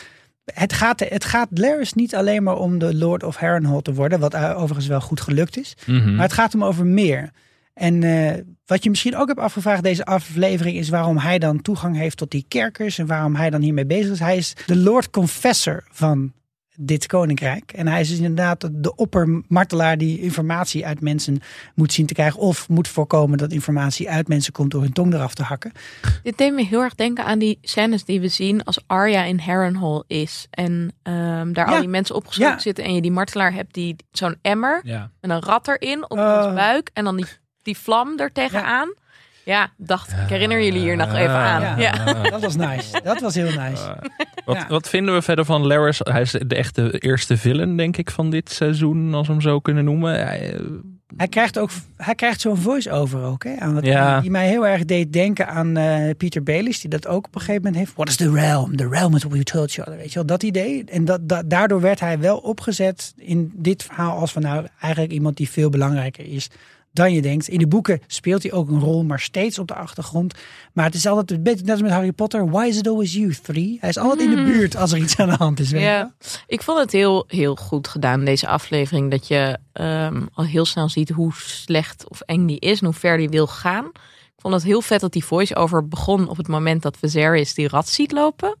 Het gaat, het gaat Laris niet alleen maar om de Lord of Harrenhal te worden, wat eh, overigens wel goed gelukt is. Mhm. Maar het gaat hem over meer. En eh, wat je misschien ook hebt afgevraagd deze aflevering is waarom hij dan toegang heeft tot die kerkers en waarom hij dan hiermee bezig is. Hij is de Lord Confessor van dit koninkrijk. En hij is dus inderdaad de oppermartelaar die informatie uit mensen moet zien te krijgen. Of moet voorkomen dat informatie uit mensen komt door hun tong eraf te hakken. Dit deed me heel erg denken aan die scènes die we zien als Arya in Harrenhal is. En ehm, daar Ja. al die mensen opgesloten Ja. zitten. En je die martelaar hebt die zo'n emmer Ja. met een rat erin op iemands buik. En dan die, die vlam er tegenaan. Ja. dacht ik. herinner jullie hier nog even aan. Ja. Ja. Dat was nice. Dat was heel nice. Wat, Ja. wat vinden we verder van Laris? Hij is de echte eerste villain, denk ik, van dit seizoen, als we hem zo kunnen noemen. Hij, eh, Hij krijgt ook hij krijgt zo'n voice-over ook. Hè, aan het, Ja. Die mij heel erg deed denken aan eh, Peter. Die dat ook op een gegeven moment heeft. What is the realm? The realm is what we told each other. Weet je wel, dat idee. En dat, dat, daardoor werd hij wel opgezet in dit verhaal. Als van nou eigenlijk iemand die veel belangrijker is dan je denkt. In de boeken speelt hij ook een rol, maar steeds op de achtergrond. Maar het is altijd net als met Harry Potter. Why is it always you three? Hij is altijd in de buurt als er iets aan de hand is. Weet je? Ja, ik vond het heel, heel goed gedaan deze aflevering. Dat je ehm, al heel snel ziet hoe slecht of eng die is en hoe ver die wil gaan. Ik vond het heel vet dat die voice-over begon op het moment dat Viserys die rat ziet lopen.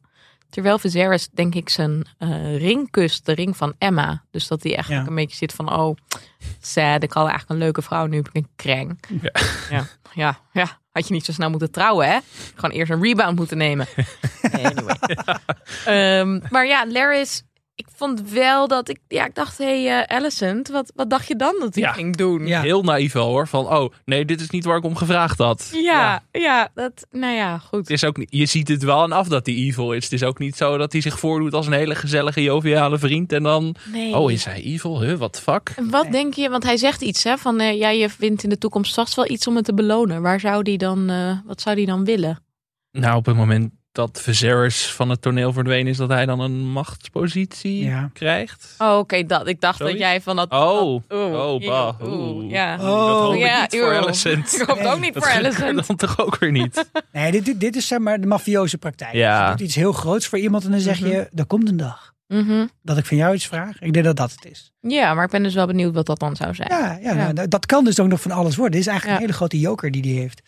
Terwijl Viserys, denk ik, zijn eh, ring kust, de ring van Emma. Dus dat hij eigenlijk Ja. een beetje zit van, oh, sad, ik had eigenlijk een leuke vrouw, nu heb ik een kreng. Ja. Ja, ja, ja. Had je niet zo snel moeten trouwen, hè? Gewoon eerst een rebound moeten nemen. Anyway. Ehm, maar ja, Laris, vond wel dat ik, ja, ik dacht, hé, hey, eh, Alicent, wat, wat dacht je dan dat hij Ja. ging doen? Ja. Heel naïef wel hoor. Van, oh nee, dit is niet waar ik om gevraagd had. Ja, ja, dat, nou ja, goed. Het is ook, niet- je ziet het wel aan af dat hij evil is. Het is ook niet zo dat hij zich voordoet als een hele gezellige, joviale vriend. En dan, Nee. oh is hij evil? Huh, wat fuck? En Wat denk je, want hij zegt iets, hè, van eh, ja, je vindt in de toekomst vast wel iets om het te belonen. Waar zou die dan, eh, wat zou die dan willen? Nou, op het moment dat Viserys van het toneel verdwenen is, dat hij dan een machtspositie Ja. krijgt. Oh, oké, dat. Ik dacht Zoiets? dat jij van dat. Oh, dat- oeh, oh, bah, eeuw, oeh, oeh. ja. Oeh, dat hoop ik ja, niet voor. Alicent. Ik hoop ook niet Dat voor Alicent. dan toch ook weer niet. Nee, dit, dit, dit is zeg maar de mafioze praktijk. Ja. Je doet iets heel groots voor iemand en dan zeg je, er komt een dag Mhm. dat ik van jou iets vraag. Ik denk dat dat het is. Ja, maar ik ben dus wel benieuwd wat dat dan zou zijn. Ja, ja, Ja. nou, dat- kan dus ook nog van alles worden. Dit is eigenlijk Ja. een hele grote joker die die heeft.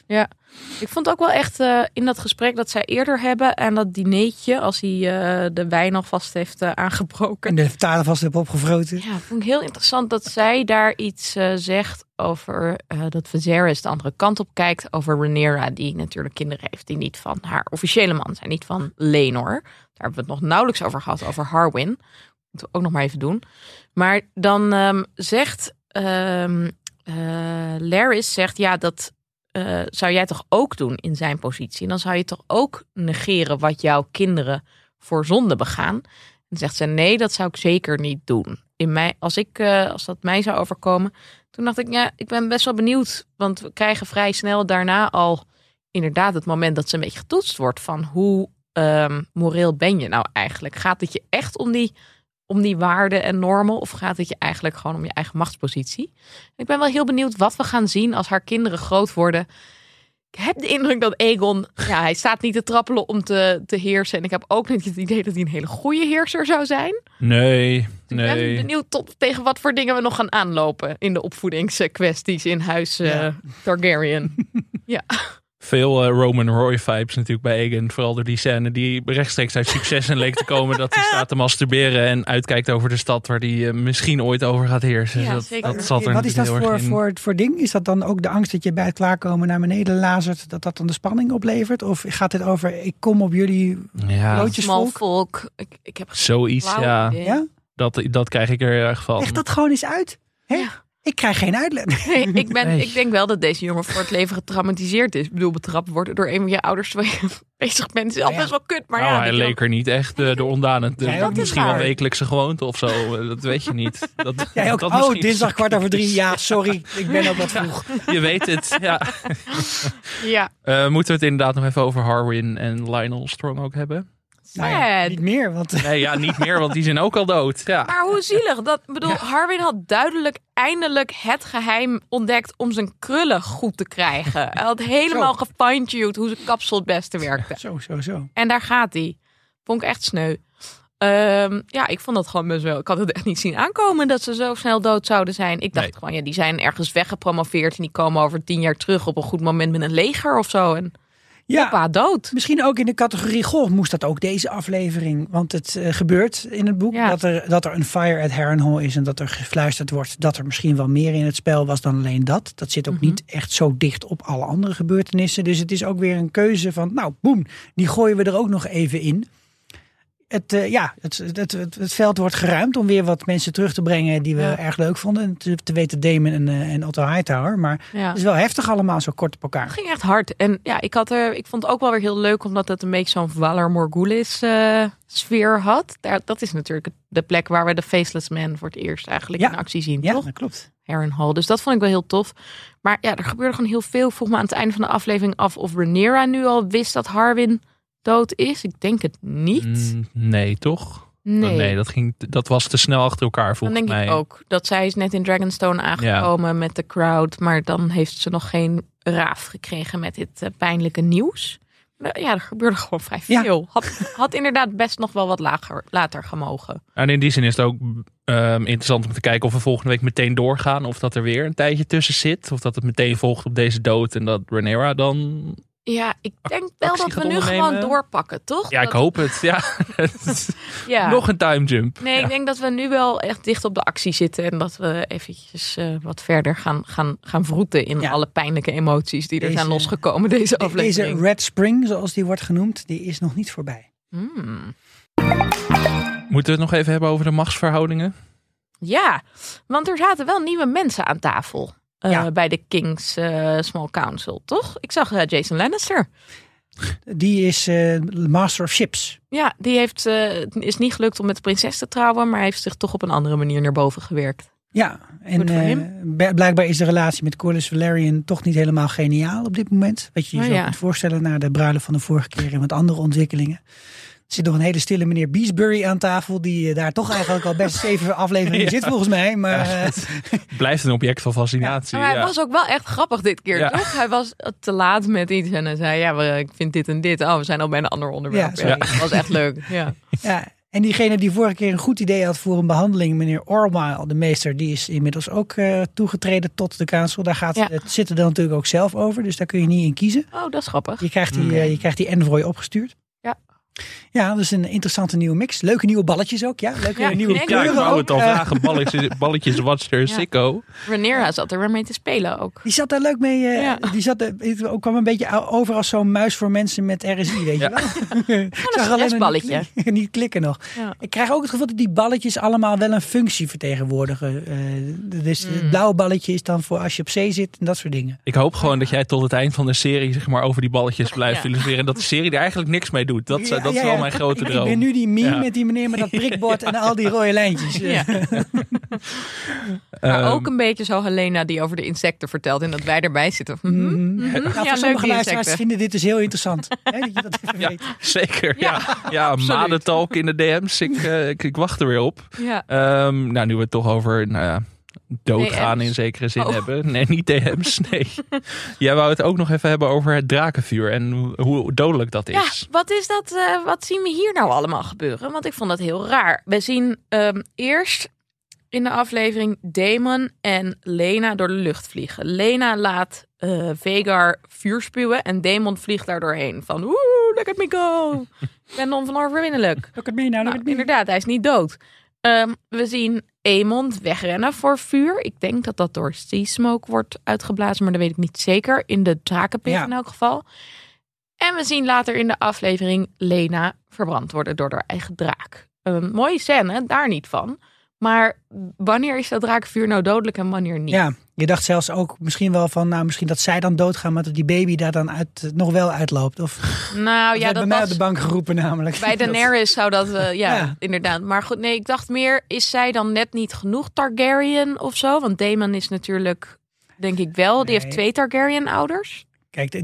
Ik vond ook wel echt eh, in dat gesprek dat zij eerder hebben en dat dineetje, als hij eh, de wijn alvast heeft eh, aangebroken. En de vertaler vast heb opgevroten. Ja, vond ik heel interessant dat zij daar iets zegt over eh, dat Viserys de andere kant op kijkt. Over Rhaenyra, die natuurlijk kinderen heeft die niet van haar officiële man zijn, niet van Lenor. Daar hebben we het nog nauwelijks over gehad, over Harwin. Moeten we ook nog maar even doen. Maar dan ehm, zegt ehm eh, Laris, zegt ja, dat eh, zou jij toch ook doen in zijn positie. Dan zou je toch ook negeren wat jouw kinderen voor zonde begaan. En zegt ze nee, dat zou ik zeker niet doen. In mij, als, ik, als dat mij zou overkomen. Toen dacht ik, ja, ik ben best wel benieuwd. Want we krijgen vrij snel daarna al inderdaad het moment dat ze een beetje getoetst wordt. Van hoe ehm, moreel ben je nou eigenlijk? Gaat het je echt om die om die waarden en normen? Of gaat het je eigenlijk gewoon om je eigen machtspositie? Ik ben wel heel benieuwd wat we gaan zien als haar kinderen groot worden. Ik heb de indruk dat Egon, ja, hij staat niet te trappelen om te, te heersen. En ik heb ook niet het idee dat hij een hele goede heerser zou zijn. Nee, Ik ben nee. benieuwd tot, tegen wat voor dingen we nog gaan aanlopen in de opvoedingskwesties in huis eh, Ja. Targaryen. ja. Veel eh, Roman Roy vibes natuurlijk bij Egan. Vooral door die scène die rechtstreeks uit succes en leek te komen. Dat hij staat te masturberen en uitkijkt over de stad waar hij eh, misschien ooit over gaat heersen. Ja, dat, zeker. dat zat er Wat is dat voor, voor, voor ding? Is dat dan ook de angst dat je bij het klaarkomen naar beneden lazert, dat dat dan de spanning oplevert? Of gaat het over, ik kom op jullie Ja, Broodjes- Smal volk? volk. Ik, ik heb zoiets, ja. Ja? Dat, dat krijg ik er erg van. Leg dat gewoon eens uit. Hè? Ja. Ik krijg geen uitleg. Nee, ik, ben, Nee. ik denk wel dat deze jongen voor het leven getraumatiseerd is. Ik bedoel, betrapt worden door een van je ouders terwijl je bezig bent. is al Ja. best wel kut. Maar nou, ja, hij leek er niet echt uh, ondaan. Ook niet. misschien wel wekelijkse gewoonte of zo. eh, Dat weet je niet. Dat, Jij ook, dat oh, dinsdag kwart over drie. Ja, sorry, ik ben ook wat vroeg. Je weet het, ja. Ja, Eh, moeten we het inderdaad nog even over Harwin en Lionel Strong ook hebben? Nou ja, niet meer, want Nee, ja, niet meer, want die zijn ook al dood. Ja. Maar hoe zielig. Dat, bedoel, Harwin had duidelijk eindelijk het geheim ontdekt om zijn krullen goed te krijgen. Hij had helemaal gefine-tuned hoe zijn kapsel het beste werkte. zo, zo, zo. En daar gaat hij. Vond ik echt sneu. Ehm, ja, ik vond dat gewoon best wel. Ik had het echt niet zien aankomen dat ze zo snel dood zouden zijn. Ik dacht Nee. gewoon, ja, die zijn ergens weggepromoveerd en die komen over tien jaar terug op een goed moment met een leger of zo. En Ja, hoppa, dood. misschien ook in de categorie golf moest dat ook deze aflevering. Want het eh, gebeurt in het boek Ja. dat, er, dat er een fire at Harrenhal is en dat er gefluisterd wordt dat er misschien wel meer in het spel was dan alleen dat. Dat zit ook Mhm. niet echt zo dicht op alle andere gebeurtenissen. Dus het is ook weer een keuze van, nou, boem, die gooien we er ook nog even in. Het, eh, ja, het, het, het, het veld wordt geruimd om weer wat mensen terug te brengen die we Ja. erg leuk vonden. Te, te weten Damon en, eh, en Otto Hightower. Maar Ja. het is wel heftig allemaal zo kort op elkaar. Het ging echt hard. En ja, ik, had er, ik vond het ook wel weer heel leuk omdat het een beetje zo'n Valar Morghulis eh, sfeer had. Daar, dat is natuurlijk de plek waar we de Faceless Man voor het eerst eigenlijk Ja. in actie zien, Ja, toch? dat klopt. Harrenhal. Dus dat vond ik wel heel tof. Maar ja, er gebeurde gewoon heel veel. Vroeg me aan het einde van de aflevering af of Rhaenyra nu al wist dat Harwin dood is. Ik denk het niet. Mm, nee, toch? nee. nee dat, ging, dat was te snel achter elkaar dan volgens denk mij. ik ook. Dat zij is net in Dragonstone aangekomen met de crowd. Maar dan heeft ze nog geen raaf gekregen met dit eh, pijnlijke nieuws. Ja, er gebeurde gewoon vrij Ja. veel. Had, had inderdaad best nog wel wat lager, later gemogen. En in die zin is het ook ehm, interessant om te kijken of we volgende week meteen doorgaan. Of dat er weer een tijdje tussen zit. Of dat het meteen volgt op deze dood. En dat Rhaenyra dan... Ja, ik denk wel dat we nu ondernemen? gewoon doorpakken, toch? Ja, ik hoop het. Ja. Ja. Nog een time jump. Nee, ik denk dat we nu wel echt dicht op de actie zitten. En dat we eventjes eh, wat verder gaan, gaan, gaan vroeten in Ja. alle pijnlijke emoties die er zijn losgekomen deze De- aflevering. Deze Red Spring, zoals die wordt genoemd, die is nog niet voorbij. Hmm. Moeten we het nog even hebben over de machtsverhoudingen? Ja, want er zaten wel nieuwe mensen aan tafel. Eh, Ja. Bij de King's eh, Small Council, toch? Ik zag eh, Jason Lannister. Die is eh, Master of Ships. Ja, die heeft, is niet gelukt om met de prinses te trouwen, maar heeft zich toch op een andere manier naar boven gewerkt. Ja, en blijkbaar is de relatie met Corlys Valerian toch niet helemaal geniaal op dit moment. Wat je je Oh, zo ja. kunt voorstellen na de bruiloft van de vorige keer en wat andere ontwikkelingen. Er zit nog een hele stille meneer Beesbury aan tafel, die eh, daar toch eigenlijk al best zeven afleveringen Ja. zit volgens mij. Maar eh, Blijft een object van fascinatie. Maar hij ja. was ook wel echt grappig dit keer, Ja. toch? Hij was te laat met iets en hij zei, ja, we- ik vind dit en dit. Oh, we zijn al bij een ander onderwerp. Ja, dat was echt leuk. Ja. ja, en diegene die vorige keer een goed idee had voor een behandeling, meneer Orwell, de meester, die is inmiddels ook eh, toegetreden tot de council. Daar gaat Ja. het zitten dan natuurlijk ook zelf over, dus daar kun je niet in kiezen. Oh, dat is grappig. Je krijgt die, eh, je krijgt die envoy opgestuurd. Ja. Ja, dat is een interessante nieuwe mix. Leuke nieuwe balletjes ook, ja. Leuke Ja, nieuwe Ja, ik kleuren wou ook. het al Eh, vragen. Balletjes, balletjes Watcher, Ja. Sicko. Rhaenyra zat er weer mee te spelen ook. die zat daar leuk mee. eh, Ja. Die zat, er- het kwam een beetje over als zo'n muis voor mensen met RSI, weet Ja. je wel. Ik zag alleen stressballetje. Niet, klikken- niet klikken nog. Ja. Ik krijg ook het gevoel dat die balletjes allemaal wel een functie vertegenwoordigen. Eh, dus het Mm. blauwe balletje is dan voor als je op zee zit en dat soort dingen. Ik hoop gewoon dat jij tot het eind van de serie zeg maar, over die balletjes blijft Ja. filosoferen. En dat de serie er eigenlijk niks mee doet. Dat, dat is Ja, wel ja. mijn grote Ik droom. ben nu die meme Ja. met die meneer met dat prikbord en al die rode lijntjes. Ja. Maar Ehm, ook een beetje zo Helena die over de insecten vertelt en dat wij erbij zitten. Mhm, mhm. Nou, Ja, voor leuk sommige luisteraars insecten. vinden dit dus heel interessant. Hè, dat je dat even Ja. weet. Zeker, ja. Ja, ja in de DM's. Ik, eh, ik, ik wacht er weer op. Ja. Ehm, nou, nu we het toch over nou ja, doodgaan DM's? in zekere zin Oh. hebben. Nee, niet DM's, nee. Jij wou het ook nog even hebben over het drakenvuur en hoe- hoe dodelijk dat Ja, is. wat is dat? eh, wat zien we hier nou allemaal gebeuren? Want ik vond dat heel raar. We zien ehm, eerst in de aflevering Damon en Lena door de lucht vliegen. Lena laat eh, Vegar vuur spuwen en Damon vliegt daar doorheen. Van oeh, look at me go. ik ben onoverwinnelijk. Look at me now, look Nou, at me. inderdaad, hij is niet dood. Ehm, we zien Aemond wegrennen voor vuur. Ik denk dat dat door Sea Smoke wordt uitgeblazen, maar dat weet ik niet zeker. In de drakenpit Ja. in elk geval. En we zien later in de aflevering Lena verbrand worden door haar eigen draak. Een mooie scène, daar niet van. Maar wanneer is dat drakenvuur nou dodelijk en wanneer niet? Ja, je dacht zelfs ook misschien wel van, nou misschien dat zij dan doodgaan, maar dat die baby daar dan uit, nog wel uitloopt. Of Nou dat ja, werd bij dat mij was... op de bank geroepen namelijk. Bij Daenerys zou dat, eh, ja, Ja. inderdaad. Maar goed, nee, ik dacht meer, is zij dan net niet genoeg Targaryen of zo? Want Daemon is natuurlijk, denk ik wel, die Nee. heeft twee Targaryen-ouders. Kijk,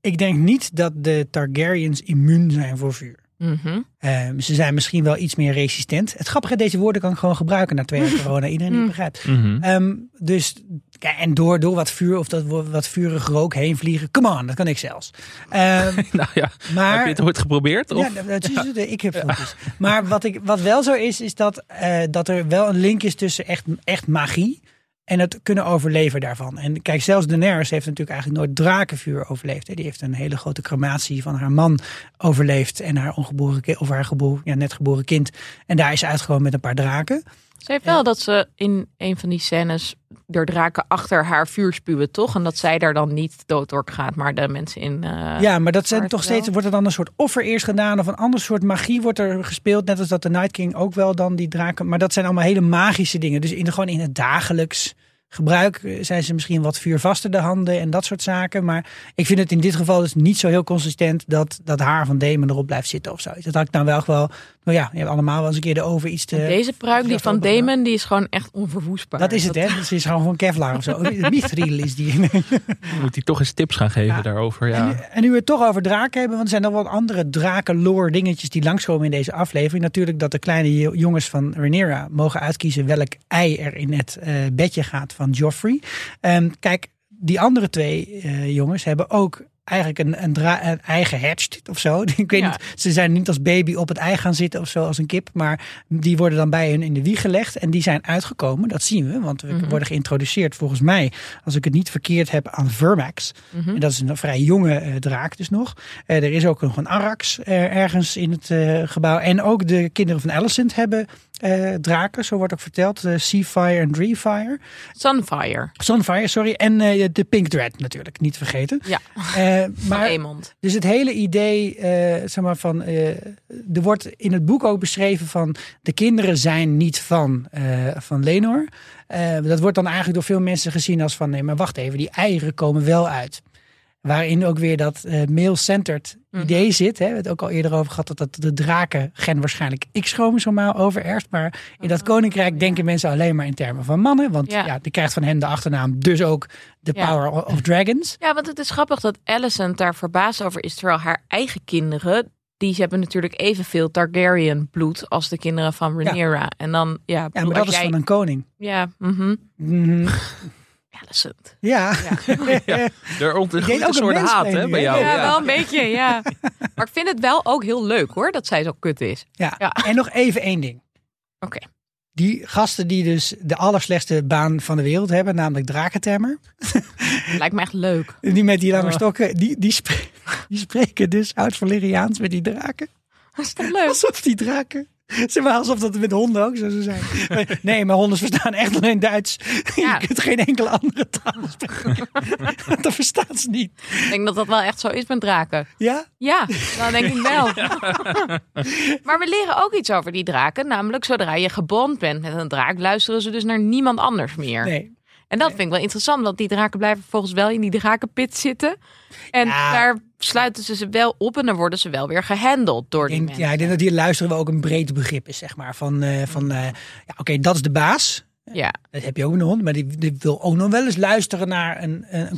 ik denk niet dat de Targaryens immuun zijn voor vuur. Mhm. Ehm, ze zijn misschien wel iets meer resistent. Het grappige, deze woorden kan ik gewoon gebruiken na twee jaar corona. Iedereen die het begrijpt. Mhm. Ehm, dus, kijk, en door, door wat vuur of dat wat vurig rook heen vliegen. Come on, dat kan ik zelfs. Ehm, Nou ja, maar, heb je het ooit geprobeerd? Of? Ja, dat is, het. ik heb filmpjes. Maar wat, ik, wat wel zo is, is dat, eh, dat er wel een link is tussen echt, echt magie en het kunnen overleven daarvan. En kijk, zelfs Daenerys heeft natuurlijk eigenlijk nooit drakenvuur overleefd. Hè. Die heeft een hele grote crematie van haar man overleefd en haar ongeboren kind, of haar geboren, ja, net geboren kind. En daar is ze uitgekomen met een paar draken. Ze heeft wel dat ze in een van die scènes door draken achter haar vuur spuwen, toch? En dat zij daar dan niet dood door gaat, maar de mensen in... eh, ja, maar dat zijn toch steeds, wordt er dan een soort offer eerst gedaan of een ander soort magie wordt er gespeeld. Net als dat de Night King ook wel dan die draken. Maar dat zijn allemaal hele magische dingen. Dus in, de- gewoon in het dagelijks gebruik eh, zijn ze misschien wat vuurvaster de handen en dat soort zaken. Maar ik vind het in dit geval dus niet zo heel consistent dat dat haar van Damon erop blijft zitten of zo. Dat had ik nou wel wel, nou ja, je hebt allemaal wel eens een keer de oven iets te... Deze pruik die van. Damon, die is gewoon echt onverwoestbaar. dat is het, hè? Dat is gewoon van Kevlar of zo. Mithril is die. Moet hij toch eens tips gaan geven Ja. daarover? En, nu, Ja. en nu we het toch over draken hebben, want er zijn nog wat andere drakenlore dingetjes die langskomen in deze aflevering. Natuurlijk dat de kleine jo- jongens van Rhaenyra mogen uitkiezen welk ei er in het eh, bedje gaat van Joffrey. Ehm, kijk, die andere twee eh, jongens hebben ook eigenlijk een, een, dra- een ei gehatcht of zo. Ik weet Ja. niet, ze zijn niet als baby op het ei gaan zitten of zo als een kip, maar die worden dan bij hun in de wieg gelegd en die zijn uitgekomen. Dat zien we, want we Mhm. worden geïntroduceerd volgens mij, als ik het niet verkeerd heb, aan Vermax. Mhm. En dat is een vrij jonge eh, draak dus nog. Eh, er is ook nog een Arax eh, ergens in het gebouw. En ook de kinderen van Alicent hebben eh, draken, zo wordt ook verteld. Eh, Seafire en Dreamfire. Sunfire. Sunfire, sorry. En eh, de Pink Dread natuurlijk, niet vergeten. Ja, van maar dus het hele idee, zeg maar van, er wordt in het boek ook beschreven van de kinderen zijn niet van, van Lenor. Dat wordt dan eigenlijk door veel mensen gezien als van, nee, maar wacht even, die eieren komen wel uit. Waarin ook weer dat eh male-centered Mhm. idee zit. Hè. We hebben het ook al eerder over gehad dat, dat de drakengen waarschijnlijk X-chromosomaal overerft. Maar in dat koninkrijk denken mensen alleen maar in termen van mannen. Want Ja. ja. die krijgt van hen de achternaam, dus ook de Ja. power of dragons. Ja, want het is grappig dat Alicent daar verbaasd over is. Terwijl haar eigen kinderen, die hebben natuurlijk evenveel Targaryen bloed als de kinderen van Rhaenyra. En dan, ja, Ja, maar dat als is jij- van een koning. Ja. Mhm. Ja. Er deed ontgroeit ook een soort haat mee hè, bij jou. ja, Ja. wel een beetje, ja. Maar ik vind het wel ook heel leuk hoor, dat zij zo kut is. Ja. Ja. en nog even één ding. Oké. Die gasten die dus de allerslechtste baan van de wereld hebben, namelijk drakentemmer. Lijkt me echt leuk. Die met die lange Oh. stokken, die, die, spre- die spreken dus oud-Valeriaans met die draken. Dat is toch leuk? Alsof die draken... Zeg maar alsof dat met honden ook zo zou zijn. Nee, maar honden verstaan echt alleen Duits. Ja. Je kunt geen enkele andere taal spreken. dat verstaan ze niet. Ik denk dat dat wel echt zo is met draken. Ja? Ja, dat denk ik wel. maar we leren ook iets over die draken. Namelijk, zodra je gebond bent met een draak, luisteren ze dus naar niemand anders meer. Nee. En dat vind ik wel interessant, want die draken blijven volgens wel in die drakenpit zitten. En Ja. daar sluiten ze ze wel op en dan worden ze wel weer gehandeld door die denk, mensen. ja, ik denk dat hier luisteren we ook een breed begrip is, zeg maar. Van, eh, van eh, ja, oké, dat is de baas. Ja, Dat heb je ook een hond, maar die, die wil ook nog wel eens luisteren naar een, een,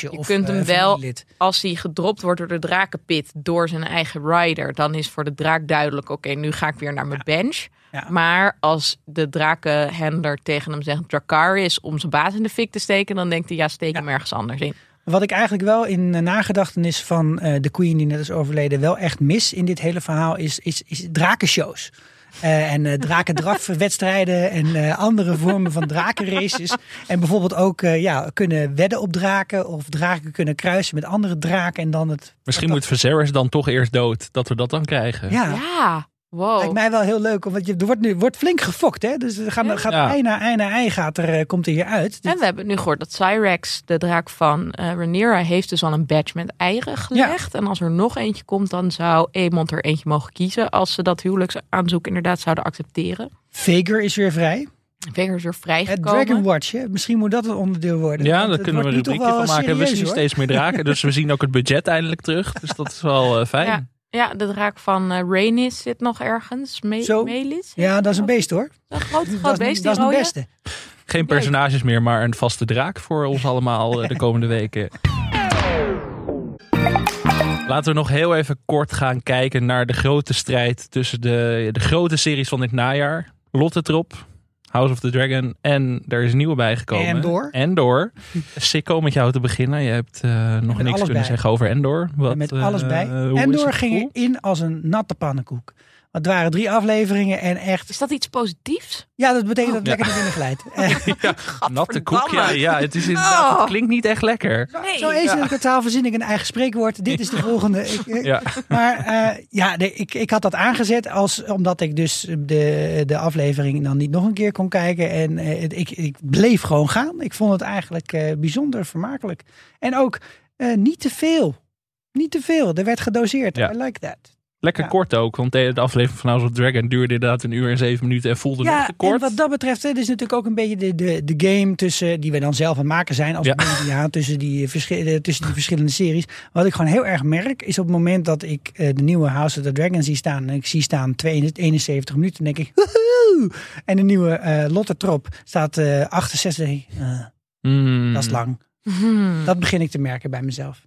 je of, kunt hem eh, wel- als hij gedropt wordt door de drakenpit door zijn eigen rider, dan is voor de draak duidelijk: oké, nu ga ik weer naar mijn bench. Ja. Maar als de drakenhandler tegen hem zegt Dracar is om zijn baas in de fik te steken, dan denkt hij ja, steek hem ergens anders in. Wat ik eigenlijk wel in de nagedachtenis van eh, de queen die net is overleden wel echt mis in dit hele verhaal is, is, is drakenshows. Eh, en eh drakendrafwedstrijden en eh, andere vormen van drakenraces. En bijvoorbeeld ook eh, ja, kunnen wedden op draken of draken kunnen kruisen met andere draken en dan het... Misschien moet Viserys dan toch eerst dood, dat we dat dan krijgen. Ja, Ja, wow. lijkt mij wel heel leuk. Want je, er wordt nu wordt flink gefokt hè. Dus er gaan, gaat Ja. ei na ei na ei gaat er, eh, komt er hier uit. En we hebben nu gehoord dat Cyrex, de draak van eh Rhaenyra, heeft dus al een badge met eieren gelegd. En als er nog eentje komt, dan zou Aemond er eentje mogen kiezen. Als ze dat huwelijksaanzoek inderdaad zouden accepteren. Vager is weer vrij. Veger is er Het vrijgekomen. Dragon Watch, hè? misschien moet dat een onderdeel worden. Ja, daar het kunnen we een rubriekje van wel maken. We zien hoor. steeds meer draken, dus we zien ook het budget eindelijk terug. Dus dat is wel eh, fijn. Ja. Ja, de draak van eh Rhaenys zit nog ergens. Me Zo. Melis? Ja, dat is een beest hoor. Een groot, groot dat is, beest, dat is rode. beste. Geen personages meer, maar een vaste draak voor ons allemaal eh, de komende weken. Laten we nog heel even kort gaan kijken naar de grote strijd tussen de, de grote series van dit najaar. Lotte Trop, House of the Dragon en er is een nieuwe bijgekomen. Endor. Endor. Sicko met jou te beginnen. Je hebt eh, nog niks kunnen bij. zeggen over Endor. Wat, met eh, alles bij. hoe en is door het ging in als een natte pannenkoek. Het waren drie afleveringen en echt... Is dat iets positiefs? Ja, dat betekent dat het Ja. lekker naar binnen glijdt. Eh, Natte koek, ja, ja. Het is inderdaad, Oh. het klinkt niet echt lekker. Nee. Zo eens in het kwartaal verzin ik een eigen spreekwoord. Dit is de volgende. Ik, Ja. Maar eh, ja, de- ik, ik had dat aangezet als, omdat ik dus de, de aflevering dan niet nog een keer kon kijken. En eh, ik, ik bleef gewoon gaan. Ik vond het eigenlijk eh, bijzonder vermakelijk. En ook eh, niet te veel. Niet te veel. Er werd gedoseerd. Ja. I like that. Lekker Ja. kort ook, want de aflevering van House of the Dragon duurde inderdaad een uur en zeven minuten en voelde nog Ja, te kort. en wat dat betreft, dit is natuurlijk ook een beetje de, de, de game tussen, die we dan zelf aan het maken zijn als Ja. media, tussen, die, verschi- eh, tussen die verschillende series. Wat ik gewoon heel erg merk, is op het moment dat ik eh, de nieuwe House of the Dragon zie staan, en ik zie staan 72, 71 minuten, dan denk ik, woehoe! En de nieuwe eh Lotte Trop staat eh 68, denk ik, eh, Mm. dat is lang. Hmm. Dat begin ik te merken bij mezelf.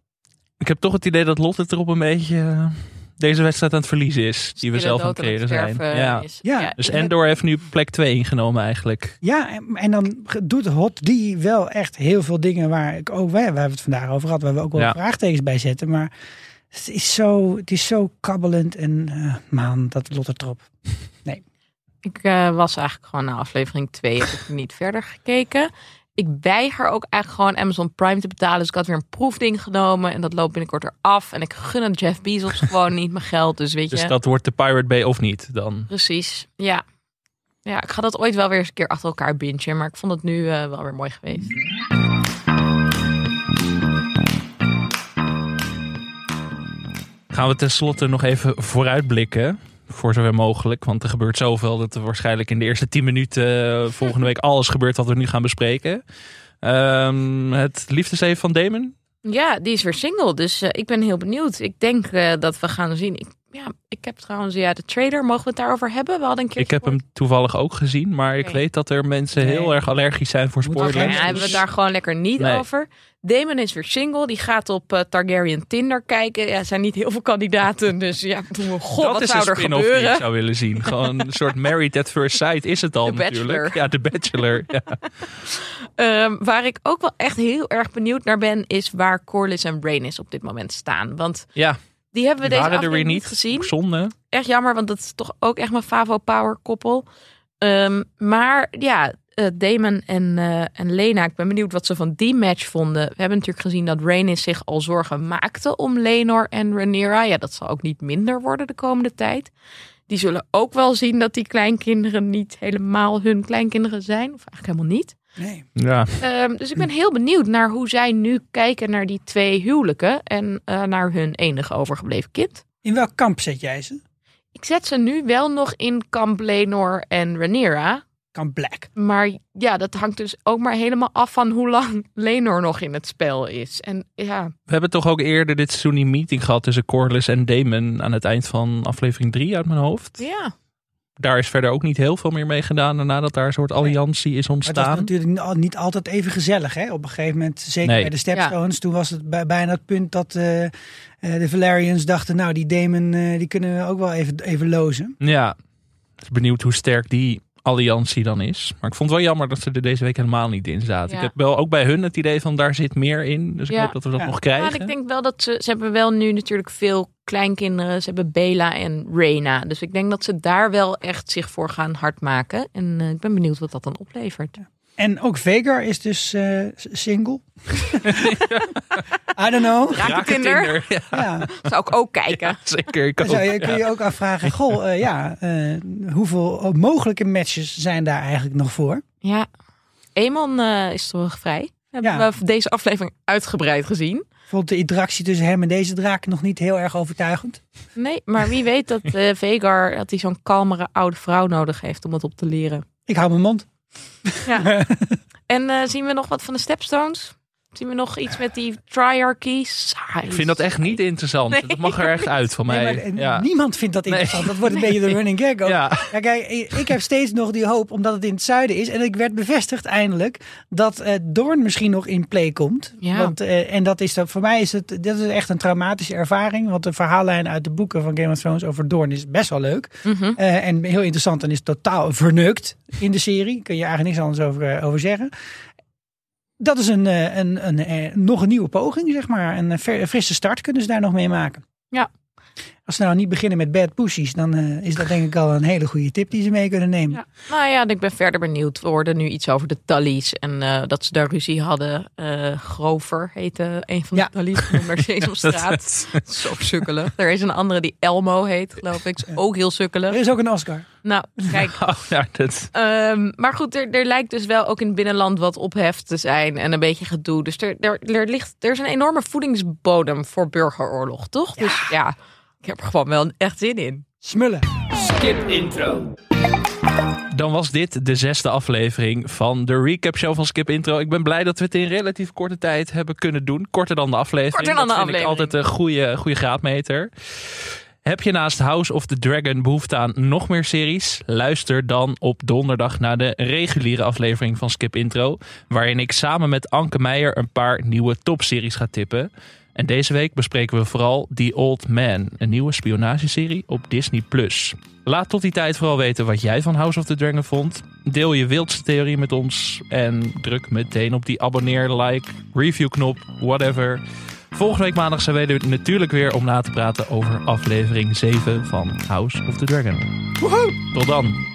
Ik heb toch het idee dat Lotte erop een beetje eh, deze wedstrijd aan het verliezen is. Die we zelf aan het creëren zijn. Ja. Dus Endor heeft nu plek 2 ingenomen eigenlijk. Ja, en, en dan doet Hot die wel echt heel veel dingen waar ik ook, we het vandaag over gehad, waar we ook wel Ja. vraagtekens bij zetten. Maar het is zo, het is zo kabbelend en eh, man, dat Lotte Trop. Ik eh, was eigenlijk gewoon na aflevering 2 heb ik niet verder gekeken. Ik weiger ook eigenlijk gewoon Amazon Prime te betalen. Dus ik had weer een proefding genomen en dat loopt binnenkort eraf. En ik gun het Jeff Bezos gewoon niet mijn geld. Dus weet je, Dus dat wordt de Pirate Bay of niet dan. precies. Ja. ja, ik ga dat ooit wel weer eens een keer achter elkaar bingen. Maar ik vond het nu eh, wel weer mooi geweest. Gaan we tenslotte nog even vooruitblikken. Voor zover mogelijk. Want er gebeurt zoveel dat er waarschijnlijk in de eerste 10 minuten eh, volgende week alles gebeurt wat we nu gaan bespreken. Ehm, het liefdesleven van Damon. Ja, die is weer single. Dus eh, ik ben heel benieuwd. Ik denk eh, dat we gaan zien. Ik, ja, ik heb trouwens, ja, de trailer. Mogen we het daarover hebben? We hadden een keer. Ik heb hem toevallig ook gezien. Maar ik weet dat er mensen Nee. heel erg allergisch zijn voor spoilers. Ja, Dus- hebben we het daar gewoon lekker niet Nee. over. Damon is weer single. Die gaat op eh, Targaryen Tinder kijken. Ja, er zijn niet heel veel kandidaten. Dus ja, god, dat wat is zou een er spin-off die ik gebeuren? zou willen zien. Gewoon een soort Married at First Sight is het al The natuurlijk. Bachelor. Ja, de Bachelor. Ja. Ehm, waar ik ook wel echt heel erg benieuwd naar ben... is waar Corlys en Rhaenys op dit moment staan. Want ja, die hebben we die deze er aflevering niet. gezien. Zonde. Echt jammer, want dat is toch ook echt mijn Favo Power koppel. Ehm, maar ja, eh, Damon en, eh, en Lena, ik ben benieuwd wat ze van die match vonden. We hebben natuurlijk gezien dat Rhaenys zich al zorgen maakte om Lenor en Rhaenyra. Ja, dat zal ook niet minder worden de komende tijd. Die zullen ook wel zien dat die kleinkinderen niet helemaal hun kleinkinderen zijn. Of eigenlijk helemaal niet. Nee. Ja, Ehm, dus ik ben heel benieuwd naar hoe zij nu kijken naar die twee huwelijken. En eh, naar hun enige overgebleven kind. In welk kamp zet jij ze? Ik zet ze nu wel nog in kamp Lenor en Rhaenyra. kan Black. Maar ja, dat hangt dus ook maar helemaal af van hoe lang Lenor nog in het spel is. En ja, We hebben toch ook eerder dit seizoen die meeting gehad tussen Corlys en Damon aan het eind van aflevering 3 uit mijn hoofd. ja. Daar is verder ook niet heel veel meer mee gedaan daarna dat daar een soort alliantie is Maar het was ontstaan. natuurlijk niet al- niet altijd even gezellig. Hè? Op een gegeven moment, zeker Nee. bij de Stepstones, toen was het bij, bijna het punt dat eh, eh, de Valerians dachten, nou die Damon, eh, die kunnen we ook wel even, even lozen. Ja, ik ben benieuwd hoe sterk die alliantie dan is. Maar ik vond het wel jammer dat ze er deze week helemaal niet in zaten. Ja. Ik heb wel ook bij hun het idee van daar zit meer in. Dus ik Ja. hoop dat we dat Ja. nog krijgen. en ik denk wel dat ze, ze hebben wel nu natuurlijk veel kleinkinderen. Ze hebben Bela en Reina. Dus ik denk dat ze daar wel echt zich voor gaan hardmaken. En eh, ik ben benieuwd wat dat dan oplevert. En ook Vegar is dus eh, single. I don't know. Raketinder. Ja, Ja. Zou ik ook kijken. zeker. Ik Dan ook. zou je, kun Ja. je ook afvragen, goh, eh, ja, eh, hoeveel mogelijke matches zijn daar eigenlijk nog voor? Ja, Eamon eh, is toch vrij? Hebben Ja. we deze aflevering uitgebreid gezien. Vond de interactie tussen hem en deze draak nog niet heel erg overtuigend? Nee, maar wie weet dat eh Vegar dat hij zo'n kalmere oude vrouw nodig heeft om het op te leren. Ik hou mijn mond. Ja. en eh, zien we nog wat van de Stepstones? Zien we nog iets met die triarchy? Saai. Ik vind dat echt niet interessant. Nee. Dat mag er echt uit van mij. Nee, maar, ja. Niemand vindt dat Nee. interessant. Dat wordt een beetje de running gag ook. Ja. Ja, kijk, ik ik heb steeds nog die hoop, omdat het in het zuiden is. En ik werd bevestigd eindelijk dat eh Doorn misschien nog in play komt. Ja. Want, eh, en dat is dat, voor mij is het dat is echt een traumatische ervaring. Want de verhaallijn uit de boeken van Game of Thrones over Doorn is best wel leuk. Mhm. Eh, en heel interessant en is totaal verneukt in de serie. Kun je eigenlijk niks anders over, over zeggen. Dat is een, eh, een, een, eh, nog een nieuwe poging, zeg maar. Een, eh, een frisse start kunnen ze daar nog mee maken. Ja. Als ze nou niet beginnen met bad pussies, dan eh, is dat denk ik al een hele goede tip die ze mee kunnen nemen. Ja. Nou ja, ik ben verder benieuwd. We hoorden nu iets over de Tallies en eh, dat ze daar ruzie hadden. Eh, Grover heette een van de Ja. Tallies genoemd naar Sesamstraat. Zo sukkelig. Er is een andere die Elmo heet, geloof ik. Is ook heel Er sukkelig. is ook een Oscar. Nou, kijk. Oh, ja, dat, Ehm, maar goed, er, er lijkt dus wel ook in het binnenland wat ophef te zijn en een beetje gedoe. Dus er, er, er, ligt, er is een enorme voedingsbodem voor burgeroorlog, toch? Dus ja, ik heb er gewoon wel echt zin in. Smullen. Skip intro. Dan was dit de zesde aflevering van de recap show van Skip Intro. Ik ben blij dat we het in relatief korte tijd hebben kunnen doen. Korter dan de aflevering. Korter dan dat de vind ik aflevering. altijd een goede, goede graadmeter. Heb je naast House of the Dragon behoefte aan nog meer series? Luister dan op donderdag naar de reguliere aflevering van Skip Intro. Waarin ik samen met Anke Meijer een paar nieuwe topseries ga tippen. En deze week bespreken we vooral The Old Man, een nieuwe spionageserie op Disney+. Laat tot die tijd vooral weten wat jij van House of the Dragon vond. Deel je wildste theorie met ons en druk meteen op die abonneer, like, review knop, whatever. Volgende week maandag zijn we natuurlijk weer om na te praten over aflevering 7 van House of the Dragon. Woehoe! Tot dan!